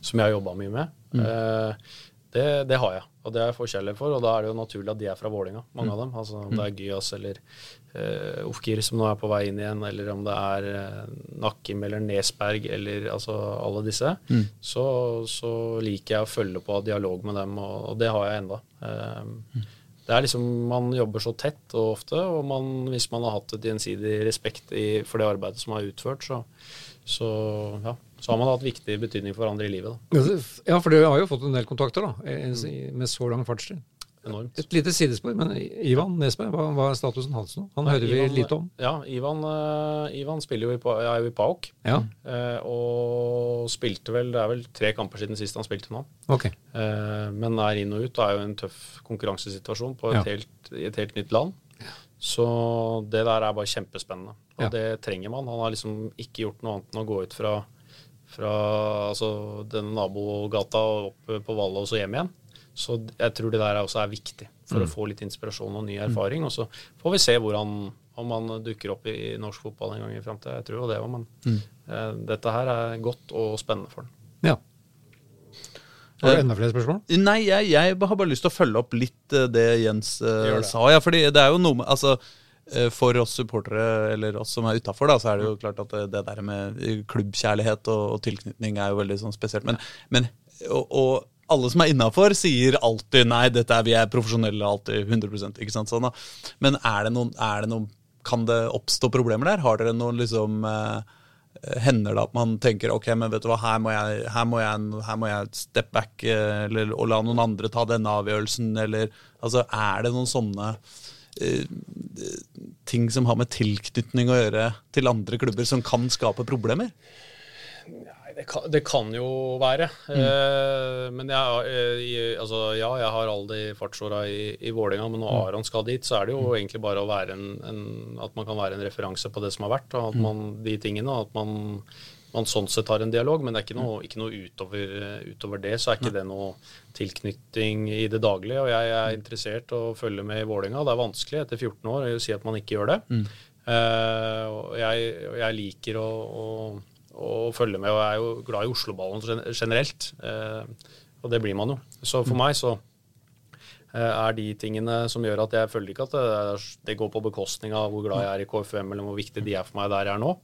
som jeg har jobba mye med. Eh, det, det har jeg, og det er jeg forkjærlig for. Og da er det jo naturlig at de er fra Vålinga, mange av dem. Altså Om det er Gyas eller uh, Ofkir som nå er på vei inn igjen, eller om det er uh, Nakkim eller Nesberg eller altså alle disse, så, så liker jeg å følge på og ha dialog med dem, og, og det har jeg enda. Eh, det er liksom, Man jobber så tett og ofte, og man, hvis man har hatt et gjensidig respekt i, for det arbeidet som er utført, så, så, ja, så har man hatt viktig betydning for hverandre i livet. Da. Ja, for dere har jo fått en del kontakter da, med så lang fartstid. Enormt. Et lite sidespor, men Ivan Nesberg, hva, hva er statusen hans nå? Han hører vi Ivan- lite om. Ja, Ivan, eh, Ivan spiller jo i, er jo i PAOK. Ja, eh, og spilte vel Det er vel tre kamper siden sist han spilte nå. Okay. Eh, men er inn og ut. Det er jo en tøff konkurransesituasjon på et, Ja. helt, et helt nytt land. Så det der er bare kjempespennende. Og Ja. det trenger man. Han har liksom ikke gjort noe annet enn å gå ut fra, fra altså, denne nabogata og opp på Valle og så hjem igjen. Så jeg tror det der også er viktig for Mm. å få litt inspirasjon og ny erfaring. Og så får vi se hvordan, om han dukker opp i norsk fotball en gang i framtida. Jeg tror jo det òg, men Mm. eh, dette her er godt og spennende for den. Ja. Har du enda flere spørsmål? Nei, jeg, jeg har bare lyst til å følge opp litt uh, det Jens uh, det. sa. Ja, fordi det er jo noe med Altså, eh, for oss supportere, eller oss som er utafor, så er det jo klart at det, det der med eh, klubbkjærlighet og, og tilknytning er jo veldig sånn spesielt. Men, men og, og alle som er innafor, sier alltid nei, dette er, vi er profesjonelle alltid, 100 ikke sant? Sånn. Men er det noen, er det noen Kan det oppstå problemer der? Har dere noen liksom eh, Hender det at man tenker ok, men vet du hva, her må jeg, her må jeg, her må jeg step back eh, eller, og la noen andre ta denne avgjørelsen? Eller altså, er det noen sånne eh, ting som har med tilknytning å gjøre til andre klubber, som kan skape problemer? Nei, det kan, det kan jo være. Eh, men jeg, eh, altså, ja, jeg har alle de fartsåra i, i Vålerenga, men når Aron skal dit, så er det jo egentlig bare å være en, en, at man kan være en referanse på det som har vært, og at man, de tingene, og at man man sånn sett har en dialog, men det er ikke noe, ikke noe utover, utover det. Så er ikke det noe tilknytning i det daglige. Og jeg er interessert og følger med i Vålerenga. Det er vanskelig etter 14 år å si at man ikke gjør det. Mm. Eh, og jeg, jeg liker å, å, å følge med, og jeg er jo glad i Oslo-ballen generelt. Eh, og det blir man jo. Så for meg så eh, er de tingene som gjør at jeg føler ikke at det, det går på bekostning av hvor glad jeg er i KFM, eller hvor viktig de er for meg der jeg er nå.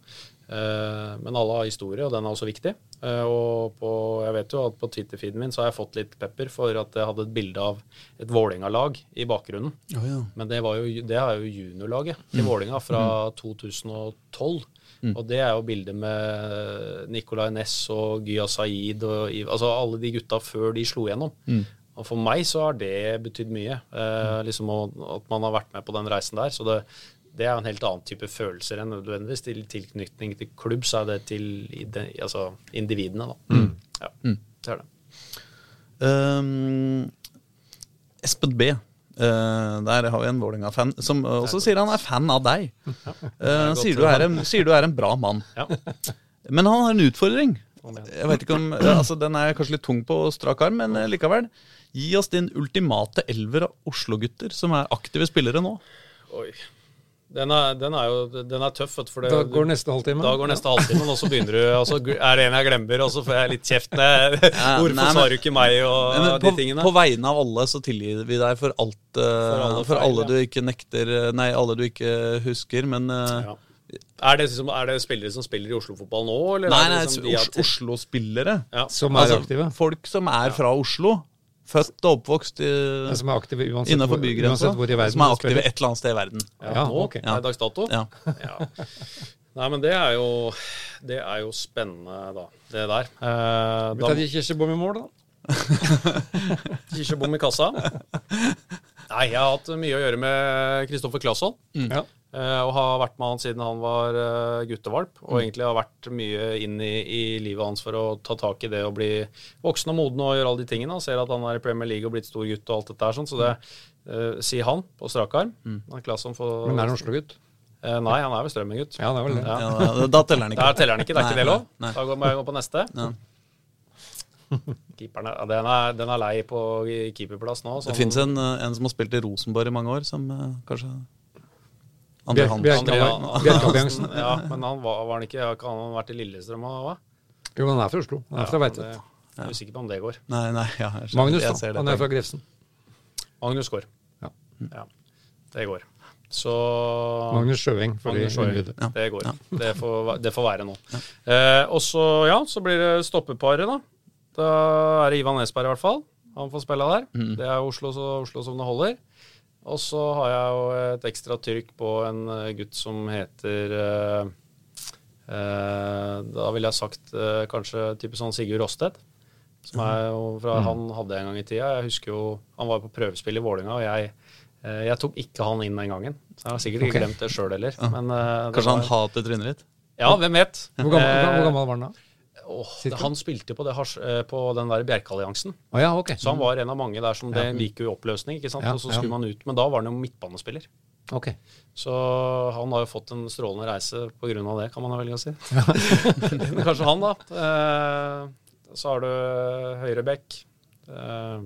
Eh, Men alle har historie, og den er også viktig. Og på, jeg vet jo at på Twitter-feeden min så har jeg fått litt pepper for at jeg hadde et bilde av et Vålerenga-lag i bakgrunnen. Men det, var jo, det er jo juniorlaget til Vålerenga fra 2012. Og det er jo bildet med Nicolay Næss og Gya Saeed og altså alle de gutta før de slo igjennom. Og for meg så har det betydd mye. Eh, liksom å, At man har vært med på den reisen der. Så det, det er en helt annen type følelser enn nødvendigvis til tilknytning til klubb. Så er det til altså individene, da. Ja, det er det. Um, Espen B. eh, der har vi en Vålerenga-fan som også sier han er fan av deg. Uh, sier, du er en, sier du er en bra mann. Ja. Men han har en utfordring. Jeg vet ikke om, altså Den er kanskje litt tung på strak arm, men eh, likevel. Gi oss din ultimate elver av Oslo-gutter som er aktive spillere nå. Oi. Den er, den er jo den er tøff, for det, Da går neste halvtime. Da går neste halvtimen, og så begynner du og så Er det en jeg glemmer, og så får jeg litt kjeft. Ja, Hvorfor nei, men- sa du ikke meg og Men de på, tingene? på vegne av alle så tilgir vi deg for alt eh, For alle for feil, ja. du ikke nekter Nei, alle du ikke husker, men eh, ja. er, det, liksom- er det spillere som spiller i Oslo-fotball nå, eller? Nei, nei, liksom Os Oslo-spillere. ja. Som er Altså, aktive. folk som er fra Oslo. Født og oppvokst i, ja, Som er aktive uansett, innenfor bygrensa. uansett hvor i verden Som er aktive et eller annet sted i verden. Ja, Ja, nå? ok. ja. dags dato? Ja. Ja. Nei, men det er jo Det er jo spennende, da. Det der. Eh, Vi tar Kirsebom i mål, da. Kirsebom i kassa. Nei, jeg har hatt mye å gjøre med Kristoffer Klasvold. Ja. Eh, og har vært med han siden han var eh, guttevalp. Og egentlig har vært mye inn i, i livet hans for å ta tak i det og bli voksen og moden og gjøre alle de tingene. Han ser at han er i Premier League og blitt stor gutt og alt dette her, sånn, så det uh, sier han på strak arm. Han er Claesson for- Men er han Oslo-gutt? Uh, nei, han er vel Strømmen-gutt. Ja, det er vel det. Ja. Ja, da- da teller han ikke. Der teller han ikke, det er ikke det lov? nei. Da går- gå på neste. Ja. Keeperen er, den, er, den er lei på keeperplass nå. Det fins en, eh, en som har spilt i Rosenborg i mange år, som eh, kanskje Bjerke- Bjerkealliansen. Ja, men han var, var han ikke Har han vært i Lillestrøm og hva? Jo, han er fra Oslo. Han er fra Veitvet. det- Jeg er usikker på om det går. Nei, nei, ja, jeg skjønner. Magnus, Jeg ser da. det. Han er fra Grefsen. Magnus går. Ja. Ja, det går. Så Magnus Sjøeng, Magnus Sjøeng. Ja. Det går. Ja. Det, får, det får være nå. Eh, og så, ja, så blir det stoppeparet, da. Da er det Ivan Esberg, i hvert fall. Han får spille der. Mm. Det er Oslo, så, Oslo som det holder. Og så har jeg jo et ekstra trykk på en eh, gutt som heter eh, eh, Da ville jeg sagt eh, kanskje type sånn Sigurd Rosted. Som er jo fra, Mm. Han hadde en gang i tida. Jeg husker jo, Han var på prøvespill i Vålinga, og jeg, eh, jeg tok ikke han inn den gangen. Så jeg har sikkert ikke okay. glemt det sjøl heller. Men, eh, det Kanskje han var- hater trynet ditt? Ja, hvem vet? Hvor gammel, hvor gammel var han da? Åh, det, han spilte på, det, eh, på den der Bjerkealliansen. Oh, ja, okay. Så han var en av mange der som det gikk jo i oppløsning. ikke sant? Og så skulle man ut, Men da var han jo midtbanespiller. Okay. Så han har jo fått en strålende reise av det, kan man velge å si. Men Kanskje han, da. Eh, så har du Høyrebekk. Eh.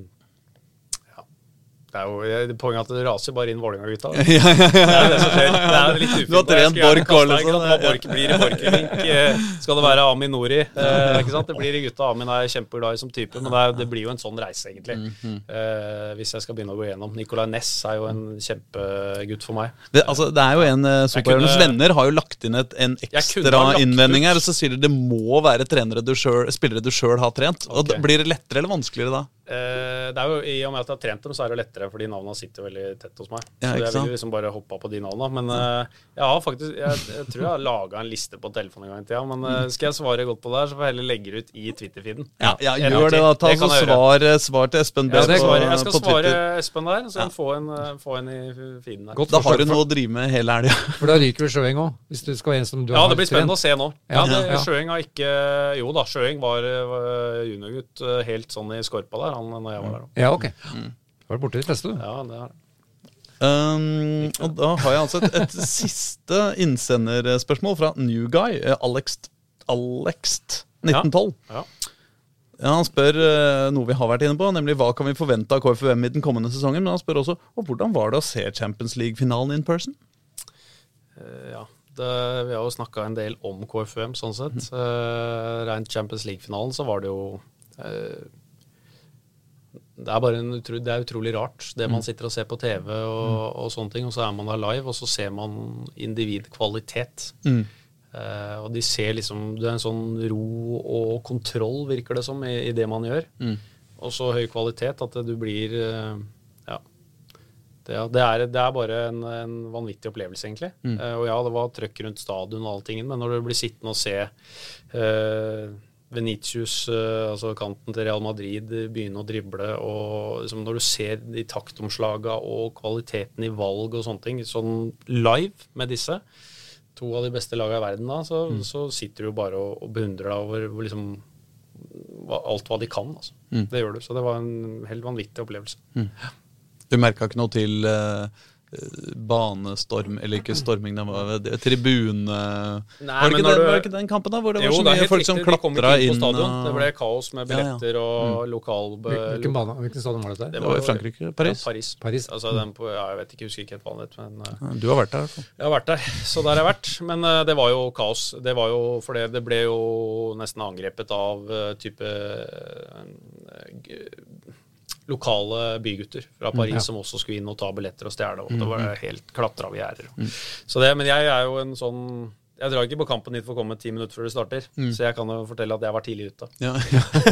Det er jo jeg- poenget at det raser bare inn Vålerenga-gutta. Det er det som skjer. Det er litt ufint. Du har trent Borch òg, Hva Borch blir i Borchgrevink. eh, Skal det være Amin Nori? Eh, ikke sant? Det blir i gutta. Amin er kjempeglad i som type, men det, er, det blir jo en sånn reise, egentlig. Eh, hvis jeg skal begynne å gå gjennom. Nicolay Næss er jo en kjempegutt for meg. Det, altså, det er jo en uh, Sophahjørnets venner har jo lagt inn et, en ekstra innvending her, og så sier de det må være trenere du selv, spillere du sjøl har trent. Og da Blir det lettere eller vanskeligere da? Eh, det er jo, I og med at jeg har trent dem, så er det lettere, fordi navnene sitter veldig tett hos meg. Ja, så jeg vil liksom bare hoppe på de navnene. Men uh, jeg har faktisk Jeg, jeg tror jeg har laga en liste på telefonen en gang i tida. Men uh, skal jeg svare godt på det her, så får jeg heller legge det ut i Twitter-feeden. Ja, ja Gjør det, da. Ta Det så svar, svar til Espen B Jeg skal, på, svare, jeg skal svare Espen der, så han får en, få en i feeden der. Godt Da har du noe å drive med hele helga. For da ryker vel Sjøeng òg, hvis du skal være en som du Ja, det blir spennende å se nå. Ja, det, ja. Sjøeng har ikke Jo da, Sjøeng var var juniorgutt helt sånn i skorpa der, han når jeg var der. Ja, ok. Mm. Da har det borte de fleste, du. Ja, det er Um, og da har jeg altså et, et siste innsenderspørsmål fra New Guy. eh, Alext 1912. Ja. Ja, Han spør uh, noe vi har vært inne på, nemlig hva kan vi forvente av KFUM i den kommende sesongen. Men han spør også og hvordan var det å se Champions League-finalen in person? Uh, ja. Det, vi har jo snakka en del om KFUM, sånn sett. Uh, Rent Champions League-finalen så var det jo eh, det er bare utro, det er utrolig rart, det man sitter og ser på TV og, og sånne ting. Og så er man der live, og så ser man individkvalitet. Eh, og de ser liksom Det er en sånn ro og kontroll, virker det som, i, i det man gjør. Og så høy kvalitet at du blir uh, Ja. Det, det, er, det er bare en, en vanvittig opplevelse, egentlig. Eh, og ja, det var trøkk rundt stadion og alltingen, men når du blir sittende og se eh, Venitius, eh, altså kanten til Real Madrid, begynne å drible, og liksom når du ser de taktomslaga og kvaliteten i valg og sånne ting, sånn live med disse, to av de beste lagene i verden da, så, så sitter du bare og, og beundrer deg over hvor liksom, alt hva de kan. Altså. Det gjør du. Så det var en helt vanvittig opplevelse. Du merka ikke noe til eh, banestorm, eller ikke storming, det var det- tribune... Nei, var, det men ikke den, du- var det ikke den kampen da, hvor det var Jo, så det mye folk som klatra inn på inn? stadion. og- Det ble kaos med Ja, ja. billetter og lokal... Hvilken, bane, hvilken stadion var dette? Det var i Frankrike, Paris. Ja, Paris. Paris. Altså, den på, ja, jeg vet ikke, husker ikke helt vanlig den men eh, Du har vært der, i hvert fall. jeg har vært der. Så der har jeg vært. Men uh, det var jo kaos. Det var jo for det, det ble jo nesten angrepet av uh, type eh, g- lokale bygutter fra Paris ja. som også skulle inn og ta billetter og stjele. Og det var helt klatra vi gjerder. Så det, men jeg er jo en sånn jeg drar ikke på kampen hit for å komme ti minutter før det starter, så jeg kan jo fortelle at jeg var tidlig ute. Ja.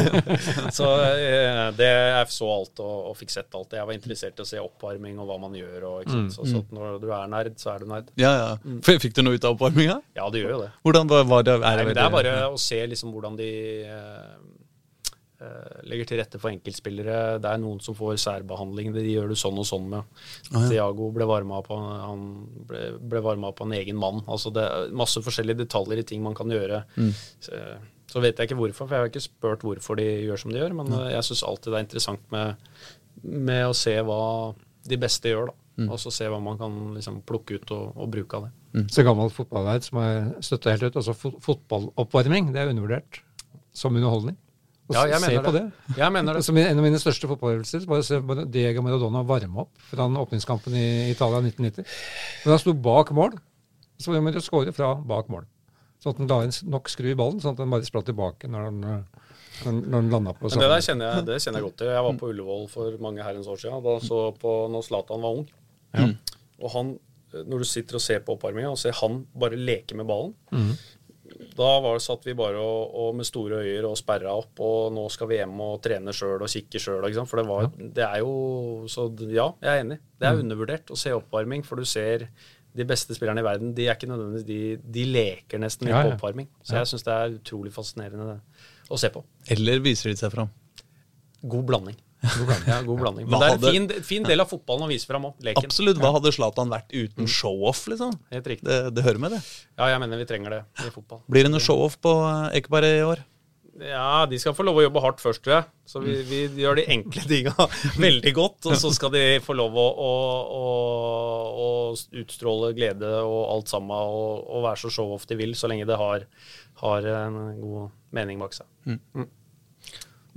Så eh, det, jeg så alt og, og fikk sett alt. Jeg var interessert i å se oppvarming og hva man gjør. Og, ikke sant? Så, så at når du er nerd, så er du nerd. ja, ja. Mm. Fikk du noe ut av oppvarminga? Ja, det gjør jo det. Hvordan var, var det? Er Nei, det er bare å se liksom hvordan de eh, legger til rette for enkeltspillere. Det er noen som får særbehandling. De gjør du sånn og sånn med. Thiago ble varma på Han ble, ble varma på en egen mann. Altså det er masse forskjellige detaljer i ting man kan gjøre. Så, så vet jeg ikke hvorfor, for jeg har ikke spurt hvorfor de gjør som de gjør. Men eh, jeg syns alltid det er interessant med, med å se hva de beste gjør, da. Og så se hva man kan liksom plukke ut og, og bruke av det. Så gammelt fotballverd som har støtta helt ut. Altså fot fotballoppvarming, det er undervurdert som underholdning. Ja, jeg se mener på det. det. Jeg mener det. Som en av mine største fotballøvelser var å se Diego Maradona varme opp fra den åpningskampen i Italia 1990. Men han sto bak mål, så var det å skåre fra bak mål. Sånn at han la inn nok skru i ballen, sånn at den bare spratt tilbake når han, eh, når, han landa på Men det der kjenner jeg, det kjenner jeg godt til. Jeg var på Ullevål for mange herrens år siden. Da så på når Zlatan var ung. Og han, når du sitter og ser på oppvarminga og ser han bare leke med ballen Da var, satt vi bare og, og med store øyer og sperra opp, og nå skal vi hjem og trene sjøl og kikke sjøl. For det, var, det er jo Så ja, jeg er enig. Det er undervurdert å se oppvarming, for du ser de beste spillerne i verden de er ikke nødvendigvis de, de leker nesten litt Ja, på oppvarming. Så jeg syns det er utrolig fascinerende det, å se på. Eller viser de seg fram? God blanding. Ja, god blanding. Men Hva det er en hadde- fin, fin del av fotballen å vise fram òg. Absolutt. Hva hadde Zlatan vært uten show-off, liksom? Helt riktig. Det, det hører med, det. Ja, jeg mener vi trenger det i fotball. Blir det noe show-off på eh, Ekeberg i år? Ja, de skal få lov å jobbe hardt først, tror jeg. Så vi, vi gjør de enkle tinga veldig godt. Og så skal de få lov å, å, å, å utstråle glede og alt sammen, og, og være så show-off de vil, så lenge det har, har en god mening bak seg.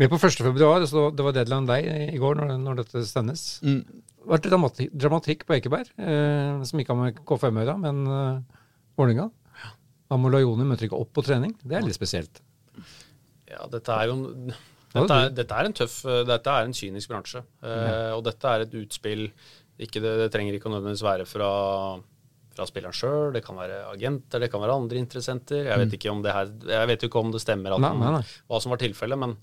Vi er på 1. februar, så det var deadline day i går når, når dette sendes. Mm. Det var dramatikk, dramatikk på Ekeberg, eh, som ikke har med KFM å gjøre, men eh, Vålerenga. Amol og møter ikke opp på trening. Det er litt spesielt. Ja, dette er jo en- dette er, dette er en tøff Dette er en kynisk bransje. Eh, og dette er et utspill ikke det, det trenger ikke å nødvendigvis være fra, fra spilleren sjøl, det kan være agenter, det kan være andre interessenter. Jeg vet, ikke om det her, jeg vet ikke om det stemmer Nei, nei, nei. hva som var tilfellet, men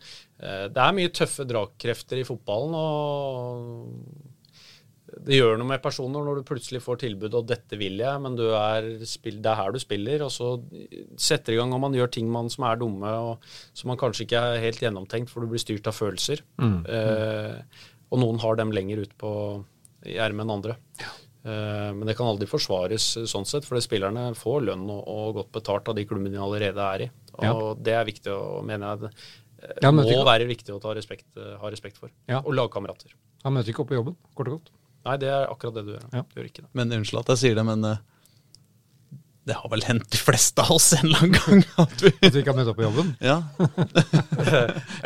uh, det er mye tøffe dragkrefter i fotballen. og det gjør noe med personer når du plutselig får tilbud og 'dette vil jeg', men du er, det er her du spiller, og så setter i gang og man gjør ting man som er dumme, og som man kanskje ikke er helt gjennomtenkt, for du blir styrt av følelser. Eh, og noen har dem lenger ut på i ermet enn andre. Eh, men det kan aldri forsvares sånn sett, for spillerne får lønn og, og godt betalt av de klubbene de allerede er i. Og det er viktig å mener jeg det eh, Ja, men må ikke. være viktig å ta respekt, eh, ha respekt for. Ja. Og lagkamerater. Han møter ikke opp på jobben, kort og godt. Nei, det er akkurat det du gjør. Ja. Du gjør ikke det. Men Unnskyld at jeg sier det, men eh, Det har vel hendt de fleste av oss en eller annen gang. At vi, At vi ikke har møtt opp på jobben. ja.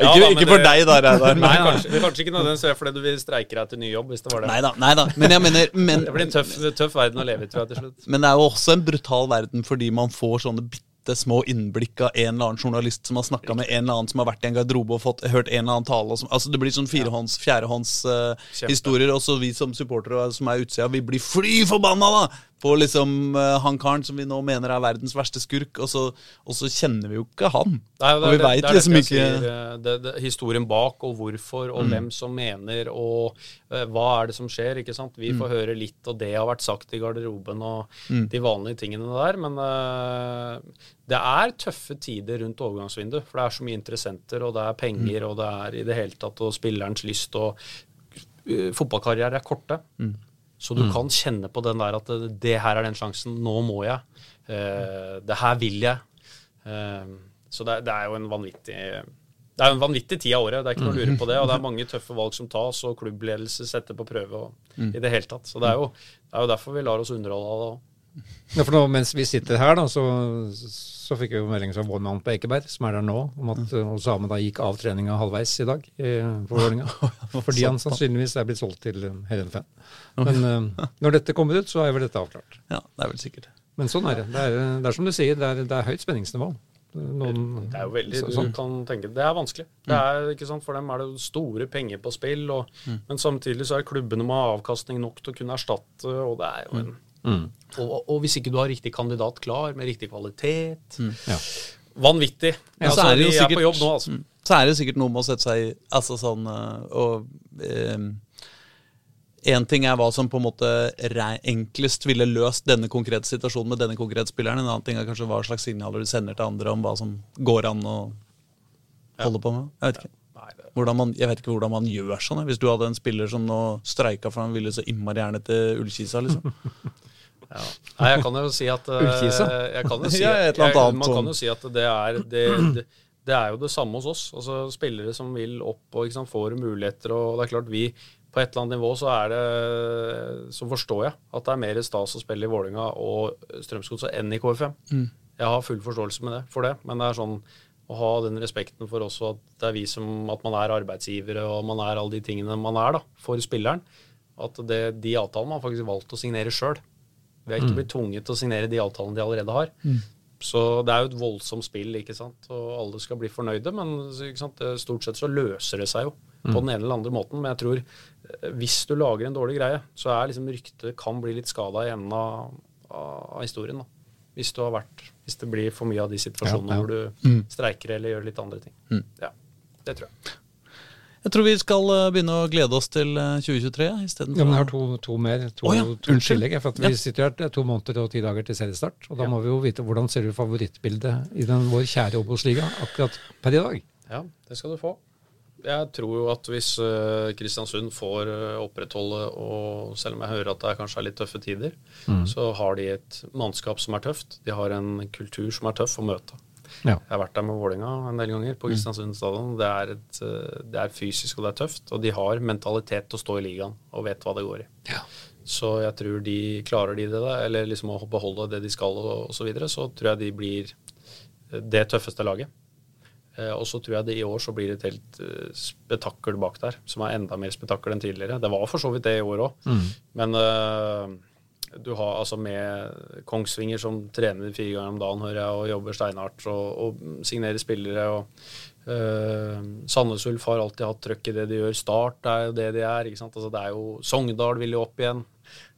Ja, ikke ikke for det- deg, da, Reidar. Nei, kanskje, kanskje ikke nødvendigvis det fordi du vil streike deg til ny jobb, hvis det var det. Neida, nei da. Men jeg mener men, Det blir en tøff, tøff verden å leve i, tror jeg, til slutt. Men det er jo også en brutal verden fordi man får sånne bitte små innblikk av en eller annen journalist som har snakka med en eller annen som har vært i en garderobe og fått, hørt en eller annen tale. Og som, altså Det blir sånn firehånds, fjerdehånds uh, historier. Og så vi som supportere som er utsida, vi blir fly forbanna da på liksom eh, han karen som vi nå mener er verdens verste skurk, og så, og så kjenner vi jo ikke han. Nei, Og vi det- er liksom ikke- sier, eh, det, det, Historien bak, og hvorfor, og hvem som mener, og uh, hva er det som skjer. ikke sant? Vi får høre litt, og det har vært sagt i garderoben, og de vanlige tingene der. Men uh, det er tøffe tider rundt overgangsvinduet. For det er så mye interessenter, og det er penger, og det er i det hele tatt og spillerens lyst. og uh, Fotballkarriere er korte. Så du kan kjenne på den der at det, her er den sjansen. Nå må jeg. Uh, det her vil jeg. Uh, så det, det er jo en vanvittig det er jo en vanvittig tid av året, det er ikke noe å lure på det. Og det er mange tøffe valg som tas, og klubbledelse setter på prøve og, i det hele tatt. Så det er, jo, det er jo derfor vi lar oss underholde av det òg. Ja, for nå, mens vi sitter her, da, så, så fikk vi jo melding fra vår mann på Ekeberg, som er der nå, om at uh, Osame da gikk av treninga halvveis i dag eh, for Vålerenga. Fordi han sannsynligvis er blitt solgt til um, Heerenveen. Men uh, når dette kommer ut, så er vel dette avklart. Ja, det er vel sikkert. Men sånn er det. Det er, det er som du sier, det er, det er høyt spenningsnivå. Noen, Det er jo veldig, så- du kan tenke, det er vanskelig. Det er, ikke sant, For dem er det store penger på spill, og, men samtidig så er klubbene med avkastning nok til å kunne erstatte, og det er jo en Mm. og, og hvis ikke du har riktig kandidat klar, med riktig kvalitet Ja. Vanvittig. Ja, så altså, er det sikkert- er på jobb nå, altså. Mm. Så er det sikkert noe med å sette seg Altså sånn og Og en ting er hva som på en måte enklest ville løst denne konkrete situasjonen med denne konkrete spilleren. En annen ting er kanskje hva slags signaler du sender til andre om hva som går an å holde på med. Jeg vet ikke. Hvordan man, jeg vet ikke hvordan man gjør sånn. Hvis du hadde en spiller som nå streika for han ville så innmari gjerne til Ullkisa, liksom. ja. Nei, jeg kan jo si at eh, Ullkisa? Jeg kan jo si, Ja, et eller annet jeg, Man kan jo si at det er det, det, det er jo det samme hos oss. Altså Spillere som vil opp og sant, får muligheter. og det er klart vi på et eller annet nivå så er det Så forstår jeg at det er mer stas å spille i Vålinga og Strømsgodset enn i KFM. Jeg har full forståelse med det, for det, men det er sånn å ha den respekten for også at det er vi som At man er arbeidsgivere og man er alle de tingene man er da, for spilleren. At det, de avtalene man faktisk valgt å signere sjøl. Vi har ikke blitt tvunget til å signere de avtalene de allerede har. Så det er jo et voldsomt spill, ikke sant. Og alle skal bli fornøyde, men stort sett så løser det seg jo på den ene eller andre måten. Men jeg tror eh, hvis du lager en dårlig greie, så er liksom ryktet kan bli litt skada i enden av, av, historien. da. Hvis, vært, hvis det blir for mye av de situasjonene Ja, ja. hvor du streiker eller gjør litt andre ting. Ja, det tror jeg. Jeg tror vi skal øh, begynne å glede oss til 2023 istedenfor Ja, men jeg har to, to mer. To, Å ja, to tillegg. For at vi sitter her er to måneder og ti dager til seriestart. Og da må vi jo vite hvordan ser du favorittbildet i den, vår kjære Obos-liga akkurat per i dag. Ja, det skal du få. Jeg tror jo at hvis eh, Kristiansund får eh, opprettholde, og selv om jeg hører at det er kanskje er litt tøffe tider, så har de et mannskap som er tøft. De har en kultur som er tøff å møte. Ja. Jeg har vært der med Vålerenga en del ganger på Kristiansund stadion. Det eh, det er fysisk og det er tøft, og de har mentalitet til å stå i ligaen og vet hva det går i. Ja. Så jeg tror de klarer de det, eller liksom å beholde det de skal og osv., så, videre, så tror jeg de blir det tøffeste laget. Eh, og så tror jeg det i år så blir det et helt eh, spetakkel bak der, som er enda mer spetakkel enn tidligere. Det var for så vidt det i år òg, men eh, du har altså med Kongsvinger som trener fire ganger om dagen, hører jeg, og jobber steinhardt og, og signerer spillere. og uh, Sandnes Ulf har alltid hatt trøkk i det de gjør. Start er jo det de er. ikke sant? Altså, det er jo Sogndal vil jo opp igjen.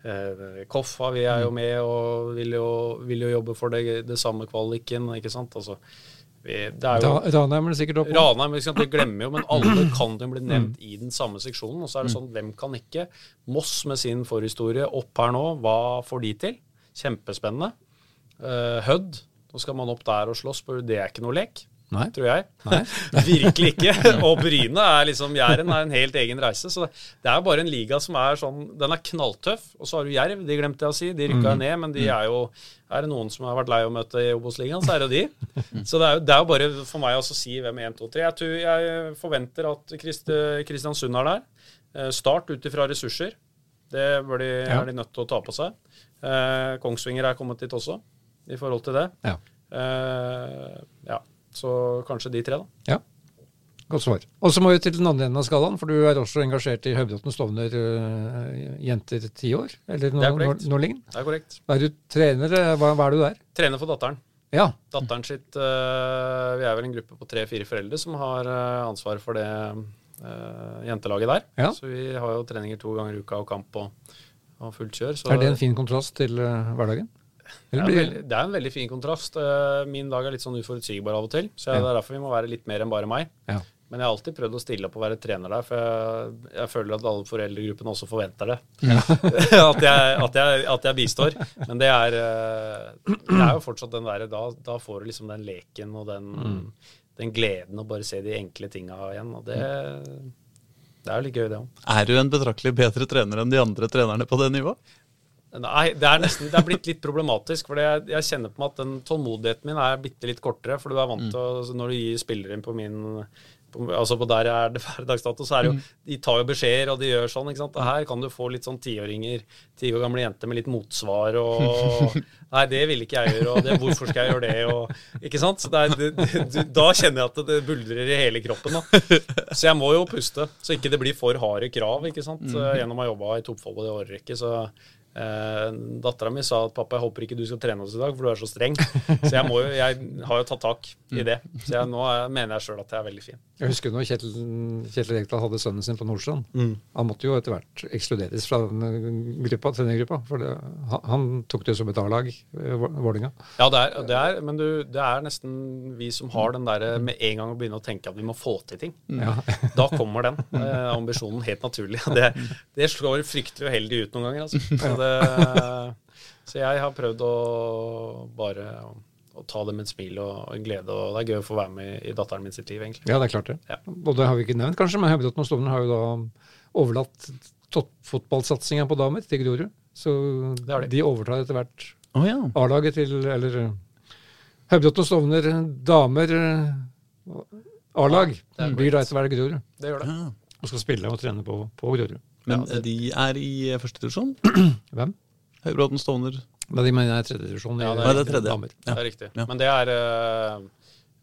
Uh, Koffa vi er jo med og vil jo, vil jo jobbe for det, det samme kvaliken. ikke sant? Altså, vi, det er jo... Ranheim er det sikkert opp på. Ranheim, ikke sant, det glemmer jo, men alle kan jo bli nevnt i den samme seksjonen. Og så er det sånn, hvem kan ikke? Moss med sin forhistorie opp her nå, hva får de til? Kjempespennende. Uh, Hødd, nå skal man opp der og slåss, det er ikke noe lek, Nei. tror jeg. Nei. Virkelig ikke. Og Bryne er liksom Jæren er en helt egen reise. Så det er bare en liga som er sånn Den er knalltøff. Og så har du Jerv, de glemte jeg å si. De rykka Mm. ned, men de er jo Er det noen som har vært lei å møte i Obos-ligaen, så er det jo de. Så det er jo, det er jo bare for meg å si hvem 1, 2, 3. Jeg, tror, jeg forventer at Kristiansund er der. Eh, Start ut ifra ressurser. Det de, Ja. er de nødt til å ta på seg. Eh, Kongsvinger er kommet dit også. i forhold til det. Ja. Uh, ja. Så kanskje de tre, da. ja. Godt svar. Og så må vi til den andre enden av skalaen, for du er også engasjert i Høybråten Stovner uh, jenter ti år, eller Det er noe, noe, korrekt. noe. Det er korrekt. Er du trener, eh, hva, hva er du der? Trener for datteren. Ja. Datteren sitt uh, Vi er vel en gruppe på tre-fire foreldre som har uh, ansvar for det uh, jentelaget der. Ja. Så vi har jo treninger to ganger i uka og kamp og, og fullt kjør. Så Er det en fin kontrast til hverdagen? Det er, veldig, det er en veldig fin kontrast. Eh, min dag er litt sånn uforutsigbar av og til, så det er derfor vi må være litt mer enn bare meg. ja. Men jeg har alltid prøvd å stille opp og være trener der, for jeg, jeg føler at alle foreldregruppene også forventer det. at, jeg, at, jeg, at jeg bistår. Men det er, eh, det er jo fortsatt den derre da, da får du liksom den leken og den, den gleden å bare se de enkle tinga igjen. Og det, det er jo litt gøy, det òg. Er du en betraktelig bedre trener enn de andre trenerne på det nivået? Nei, det er nesten, det er blitt litt problematisk. For jeg, jeg kjenner på meg at den tålmodigheten min er bitte litt kortere. For du er vant til å Når du gir spillere inn på min på, Altså på der jeg er det hverdagsdato, så er det jo De tar jo beskjeder, og de gjør sånn. ikke sant? Her kan du få litt sånn tiåringer, ti år gamle jenter med litt motsvar og Nei, det vil ikke jeg gjøre, og det, hvorfor skal jeg gjøre det? Og, ikke sant? Så er, det, det, da kjenner jeg at det buldrer i hele kroppen. da. Så jeg må jo puste, så ikke det blir for harde krav. ikke sant? Gjennom å ha jobba i toppfotball i årrekke, så Eh, Dattera mi sa at 'pappa, jeg håper ikke du skal trene oss i dag, for du er så streng'. Så jeg, må jo, jeg har jo tatt tak i det. Så jeg, nå er, mener jeg sjøl at jeg er veldig fin. Jeg husker når Kjetil, Kjetil Rekdal hadde sønnen sin på Nordstrand. Han måtte jo etter hvert ekskluderes fra den gruppa, trenergruppa. For det, han, tok det som et A-lag, eh, Vålerenga. Ja, det er, det er, men du, det er nesten vi som har den derre med en gang å begynne å tenke at vi må få til ting. Ja. Da kommer den eh, ambisjonen helt naturlig. Det, det slår fryktelig uheldig ut noen ganger. Altså. Så, det, så jeg har prøvd å bare å, ta det med et smil og en glede. Og det er gøy å få være med i datteren min sitt liv, egentlig. ja, det er klart det. Ja. Og det har vi ikke nevnt, kanskje, men Høybråten og Stovner har jo da overlatt toppfotballsatsinga på damer til Grorud. Så de. de overtar etter hvert oh, ja. A-laget til Eller Høybråten og Stovner damer A-lag det er blir da etter hvert Grorud. Det gjør det. ja. Og skal spille og trene på, på Grorud. Men Ja, de er i første divisjon? Hvem? Høybråten Stovner. Men de mener jeg er tredje divisjon Ja, det er- Nei, det er tredje. Ja. Det er riktig. Ja. Men det er uh,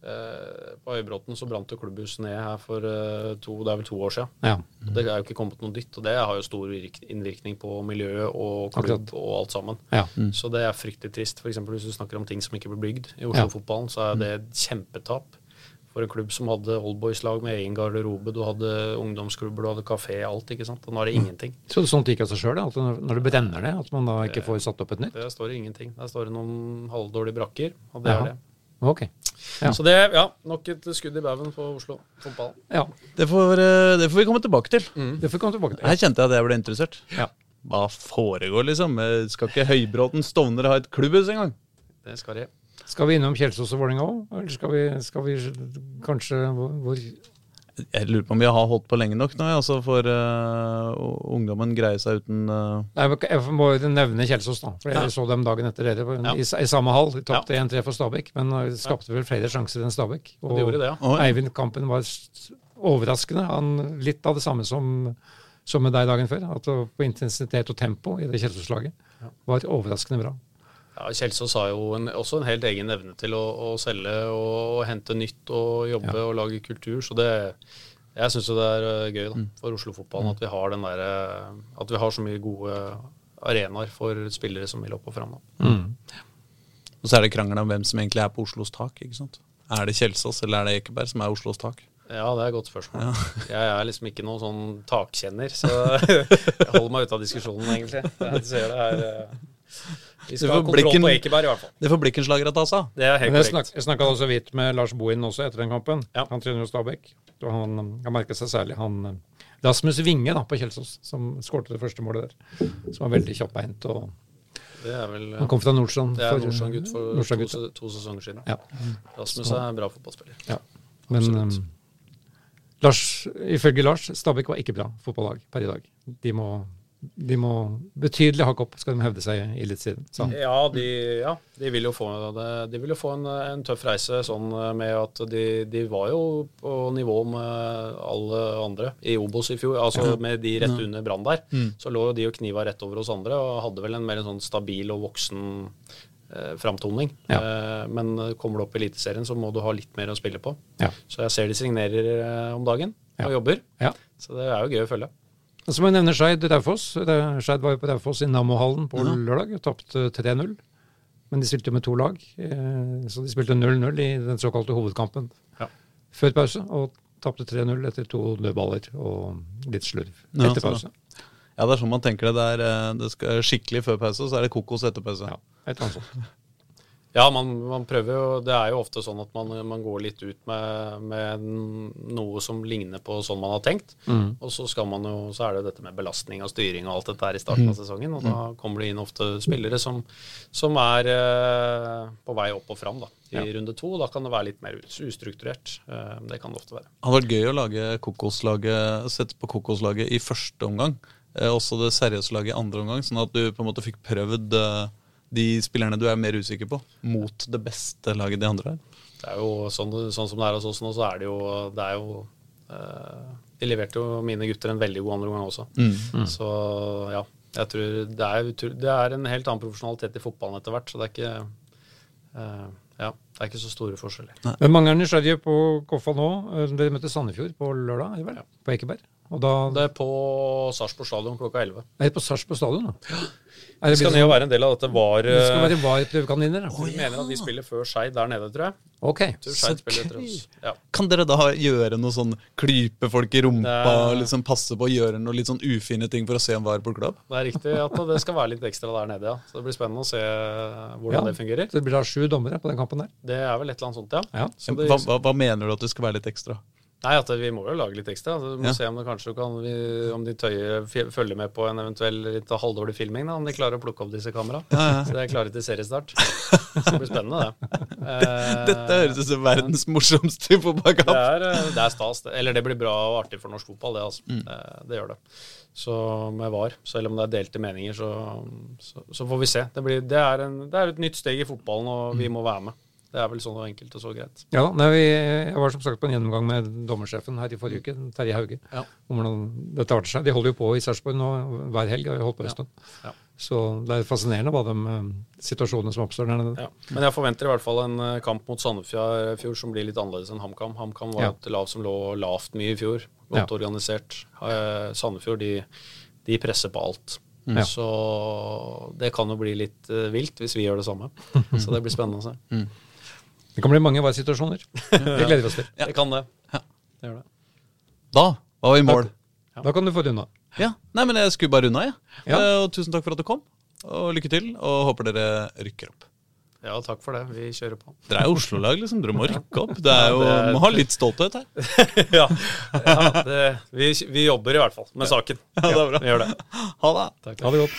uh, På Høybråten så brant jo klubbhuset ned her for uh, to, det er vel to år siden. Ja. Mm. Det er jo ikke kommet noe nytt, og det har jo stor innvirkning på miljøet og klubb Akkurat. og alt sammen. ja. Så det er fryktelig trist. Eksempel hvis du snakker om ting som ikke blir bygd i Ja. Oslo-fotballen, så er det et kjempetap. For en klubb som hadde oldboys-lag med egen garderobe, du hadde ungdomsklubber, du hadde kafé, alt. ikke sant? Og nå er det ingenting. Så sånt gikk av seg sjøl, at når når det brenner ned, at man da ikke får satt opp et nytt? Det står ingenting. Der står det noen halvdårlige brakker, og det Jaha. er det. Ok. Ja. Så det, ja, nok et skudd i baugen på Oslo fotball. Ja, Det får, eh, det får vi komme tilbake til. det får vi komme tilbake til. Her kjente jeg at jeg ble interessert. Ja. Hva foregår, liksom? Skal ikke Høybråten Stovner ha et klubbhus engang? Det skal de. Skal vi innom Kjelsås og Vålerenga òg, eller skal vi, skal vi kanskje hvor, Jeg lurer på om vi har holdt på lenge nok nå, altså for uh, ungdommen greier seg uten uh... Nei, Jeg må jo nevne Kjelsås, da. For jeg så dem dagen etter dere Ja. i, i samme hall. De tapte 1-3 for Stabæk, men uh, skapte vel flere sjanser enn Stabæk. Og de gjorde det, ja. Eivind Kampen var overraskende. Han, litt av det samme som, som med deg dagen før. At på intensitet og tempo i det Kjelsås-laget var overraskende bra. Ja, Kjelsås har jo en, også en helt egen evne til å, å selge og, hente nytt og jobbe og lage kultur. Så det, jeg syns det er eh, gøy da, for Oslo-fotballen at den der, eh, at vi har så mye gode arenaer for spillere som vil opp og fram. Mm. Og så er det krangel om hvem som egentlig er på Oslos tak. ikke sant? Er det Kjelsås eller er det Ekeberg som er Oslos tak? Ja, det er et godt spørsmål. Jeg er liksom ikke noen sånn takkjenner, så jeg holder meg ute av diskusjonen, egentlig. Jeg ser det her eh, Vi skal ha kontroll blikken- på Ekeberg, i hvert fall. Det får Blikkenslager ta seg av. Det er helt jeg, korrekt. snak, jeg snakka også vidt med Lars Bohin også etter den kampen. Ja. Han trener jo Stabæk. Og han, han merka seg særlig han eh, Rasmus Winge da, på Kjelsås, som skårte det første målet der. Som var veldig kjappbeint. og Det er vel Han kom fra Nordstrand. det er Nordstrand-gutt for Nordstrand-gutt, to, to sesonger siden. Ja. Rasmus er en bra fotballspiller. Ja. Men um, Lars, ifølge Lars, Stabæk var ikke bra fotballag per i dag. De må, de må betydelig hakke opp skal de hevde seg i Eliteserien. Ja, de, ja, de vil jo få, de vil jo få en, en tøff reise sånn med at de, de var jo på nivå med alle andre i Obos i fjor. Altså med de rett under Brann der. Så lå jo de og kniva rett over hos andre og hadde vel en mer en sånn stabil og voksen eh, framtoning. Eh, men kommer du opp i Eliteserien, så må du ha litt mer å spille på. Ja. Så jeg ser de signerer eh, om dagen og Ja. jobber. Ja. Så det er jo gøy å følge. Og så må jeg nevne Skeid Raufoss. Skeid var jo på Raufoss i Nammohallen på lørdag og tapte 3-0. Men de spilte jo med to lag, eh, så de spilte 0-0 i den såkalte hovedkampen Ja. før pause. Og tapte 3-0 etter to dødballer og litt slurv etter pause. Ja, det er sånn man tenker det. Det er, eh, det skal skikkelig før pause, så er det kokos etter pause. Ja, et eller annet sånt. Ja, man, man prøver jo Det er jo ofte sånn at man, man går litt ut med, med noe som ligner på sånn man har tenkt. Mm. Og så skal man jo Så er det jo dette med belastning og styring og alt dette her i starten av sesongen. Og da kommer det inn ofte spillere som, som er eh, på vei opp og fram da, i runde to. Da kan det være litt mer ustrukturert. Eh, det kan det ofte være. Det hadde vært gøy å lage kokoslaget, sette på kokoslaget i første omgang. Eh, også det seriøse laget i andre omgang, sånn at du på en måte fikk prøvd eh, de spillerne du er mer usikker på, mot det beste laget de andre er. Det er jo sånn, sånn som det er hos oss nå, så er det jo, det er jo uh, De leverte jo mine gutter en veldig god andre omgang også. Så ja, jeg tror det er, utro- det er en helt annen profesjonalitet i fotballen etter hvert. Så det er ikke uh, Ja, det er ikke så store forskjeller. Men mange er nysgjerrige på Koffa nå. Eh, Dere møtte Sandefjord på lørdag, det? På Ekeberg. Og da Det er på Sarpsborg stadion klokka 11. Nei, på Sarpsborg stadion, da. Er Det skal ned og være en del av dette var det skal eh, være VAR-prøvekaniner, da. Vi mener at de spiller før Skeid der nede, tror jeg. Ok. Tror Skeid spiller. Ja. Kan dere da gjøre noe sånn klype folk i rumpa, Det- liksom passe på å gjøre noe litt sånn ufine ting for å se om VAR på klubb? Det er riktig at det skal være litt ekstra der nede, ja. Så det blir spennende å se hvordan Ja. det fungerer. Så det blir da sju dommere på den kampen der. Det er vel et eller annet sånt, ja. Ja. Så det, Hva, hva, hva mener du at det skal være litt ekstra? Nei, at vi må jo lage litt ekstra. Altså, Du må Ja. se om det kanskje kan om de tøyer følger med på en eventuell litt halvdårlig filming. Da, om de klarer å plukke opp disse kameraene. Så det er klare til seriestart. Så det blir spennende, det. Eh, Dette høres ut som verdens morsomste fotballkamp. er, eh, det er stas. Eller det blir bra og artig for norsk fotball, det. altså. Mm. Det, det gjør det. Så med VAR, selv om det er delte meninger, så, så, så får vi se. Det, blir, det, er en, det er et nytt steg i fotballen, og Mm. vi må være med. Det er vel sånn enkelt og så greit. Ja, nei, Jeg var som sagt på en gjennomgang med dommersjefen her i forrige uke, Terje Hauge. Ja. om hvordan dette arter seg. De holder jo på i Sarpsborg nå hver helg. har holdt på en stund. Ja. Så det er fascinerende hva de eh, situasjonene som oppstår der nede. Ja. Men jeg forventer i hvert fall en eh, kamp mot Sandefjord som blir litt annerledes enn HamKam. HamKam var Ja. et lag som lå lavt mye i fjor. Godt Ja. organisert. Eh, Sandefjord de, de presser på alt. Ja. Så det kan jo bli litt eh, vilt hvis vi gjør det samme. Så det blir spennende å se. Det kan bli mange VAR-situasjoner. Det gleder vi oss til. Det kan det. Ja. Det gjør det. Da var vi i mål. Da kan du få unna. Ja, nei, men Jeg skulle bare unna, jeg. Ja. Eh, Og tusen takk for at du kom. Og lykke til, og håper dere rykker opp. Ja, takk for det. Vi kjører på. Dere er Oslo-lag, liksom. Dere må rykke opp. Det er jo, Ja, det Må ha litt stolthet her. ja, ja det, vi, vi jobber i hvert fall med saken. Ja, det er bra. Vi gjør det. Ha det. Takk. Ha det godt.